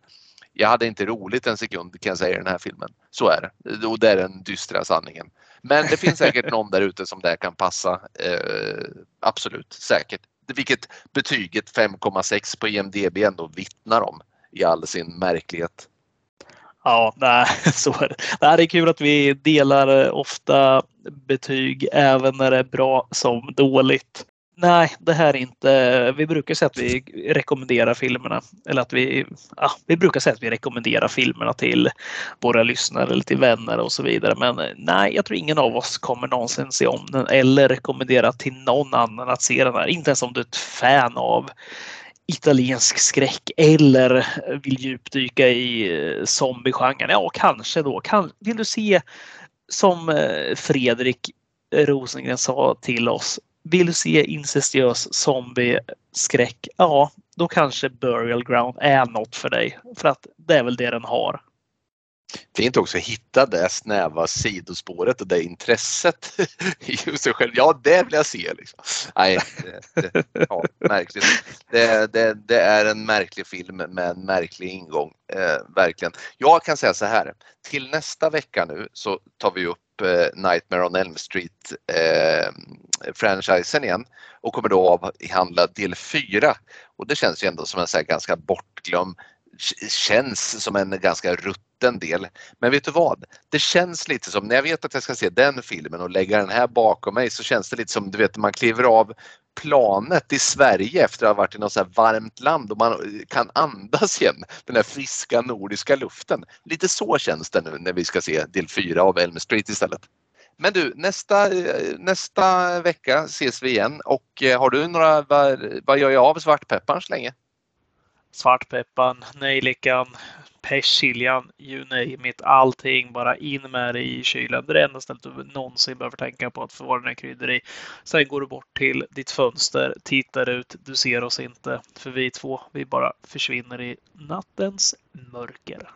Jag hade inte roligt en sekund kan jag säga i den här filmen. Så är det. Och det är den dystra sanningen. Men det finns säkert någon där ute som det kan passa. Eh, absolut, säkert. Vilket betyget 5,6 på IMDB ändå vittnar om i all sin märklighet. Ja, nej, (laughs) så är det. Det är kul att vi delar eh, ofta betyg även när det är bra som dåligt. Nej, det här är inte... Vi brukar säga att vi rekommenderar filmerna. Eller att vi... Ja, vi brukar säga att vi rekommenderar filmerna till våra lyssnare eller till vänner och så vidare. Men eh, nej, jag tror ingen av oss kommer någonsin se om den eller rekommendera till någon annan att se den här. Inte ens om du är ett fan av italiensk skräck eller vill djupdyka i eh, zombiegenren. Ja, kanske då. Kan, vill du se som eh, Fredrik Rosengren sa till oss. Vill du se incestuös zombieskräck? Ja, då kanske Burial Ground är något för dig. För att det är väl det den har. Fint också att hitta det snäva sidospåret och det intresset (laughs) i sig själv. Ja, det vill jag se. Liksom. Nej, det, det, ja, märkligt. Det, det, det, är en märklig film med en märklig ingång. Eh, verkligen. Jag kan säga så här. Till nästa vecka nu så tar vi upp eh, Nightmare on Elm Street eh, franchisen igen och kommer då avhandla del 4. Och det känns ju ändå som en så ganska bortglömd, känns som en ganska rutten del. Men vet du vad? Det känns lite som, när jag vet att jag ska se den filmen och lägga den här bakom mig så känns det lite som, du vet, man kliver av planet i Sverige efter att ha varit i något så varmt land och man kan andas igen den här friska nordiska luften. Lite så känns det nu när vi ska se del 4 av Elm Street istället. Men du, nästa, nästa vecka ses vi igen och eh, har du några, vad, vad gör jag av svartpepparn så länge? Svartpepparn, nejlikan, persiljan, you name it. Allting bara in med det i kylen. Det är det enda stället du någonsin behöver tänka på att förvara dina kryddor i. Sen går du bort till ditt fönster, tittar ut, du ser oss inte. För vi två, vi bara försvinner i nattens mörker.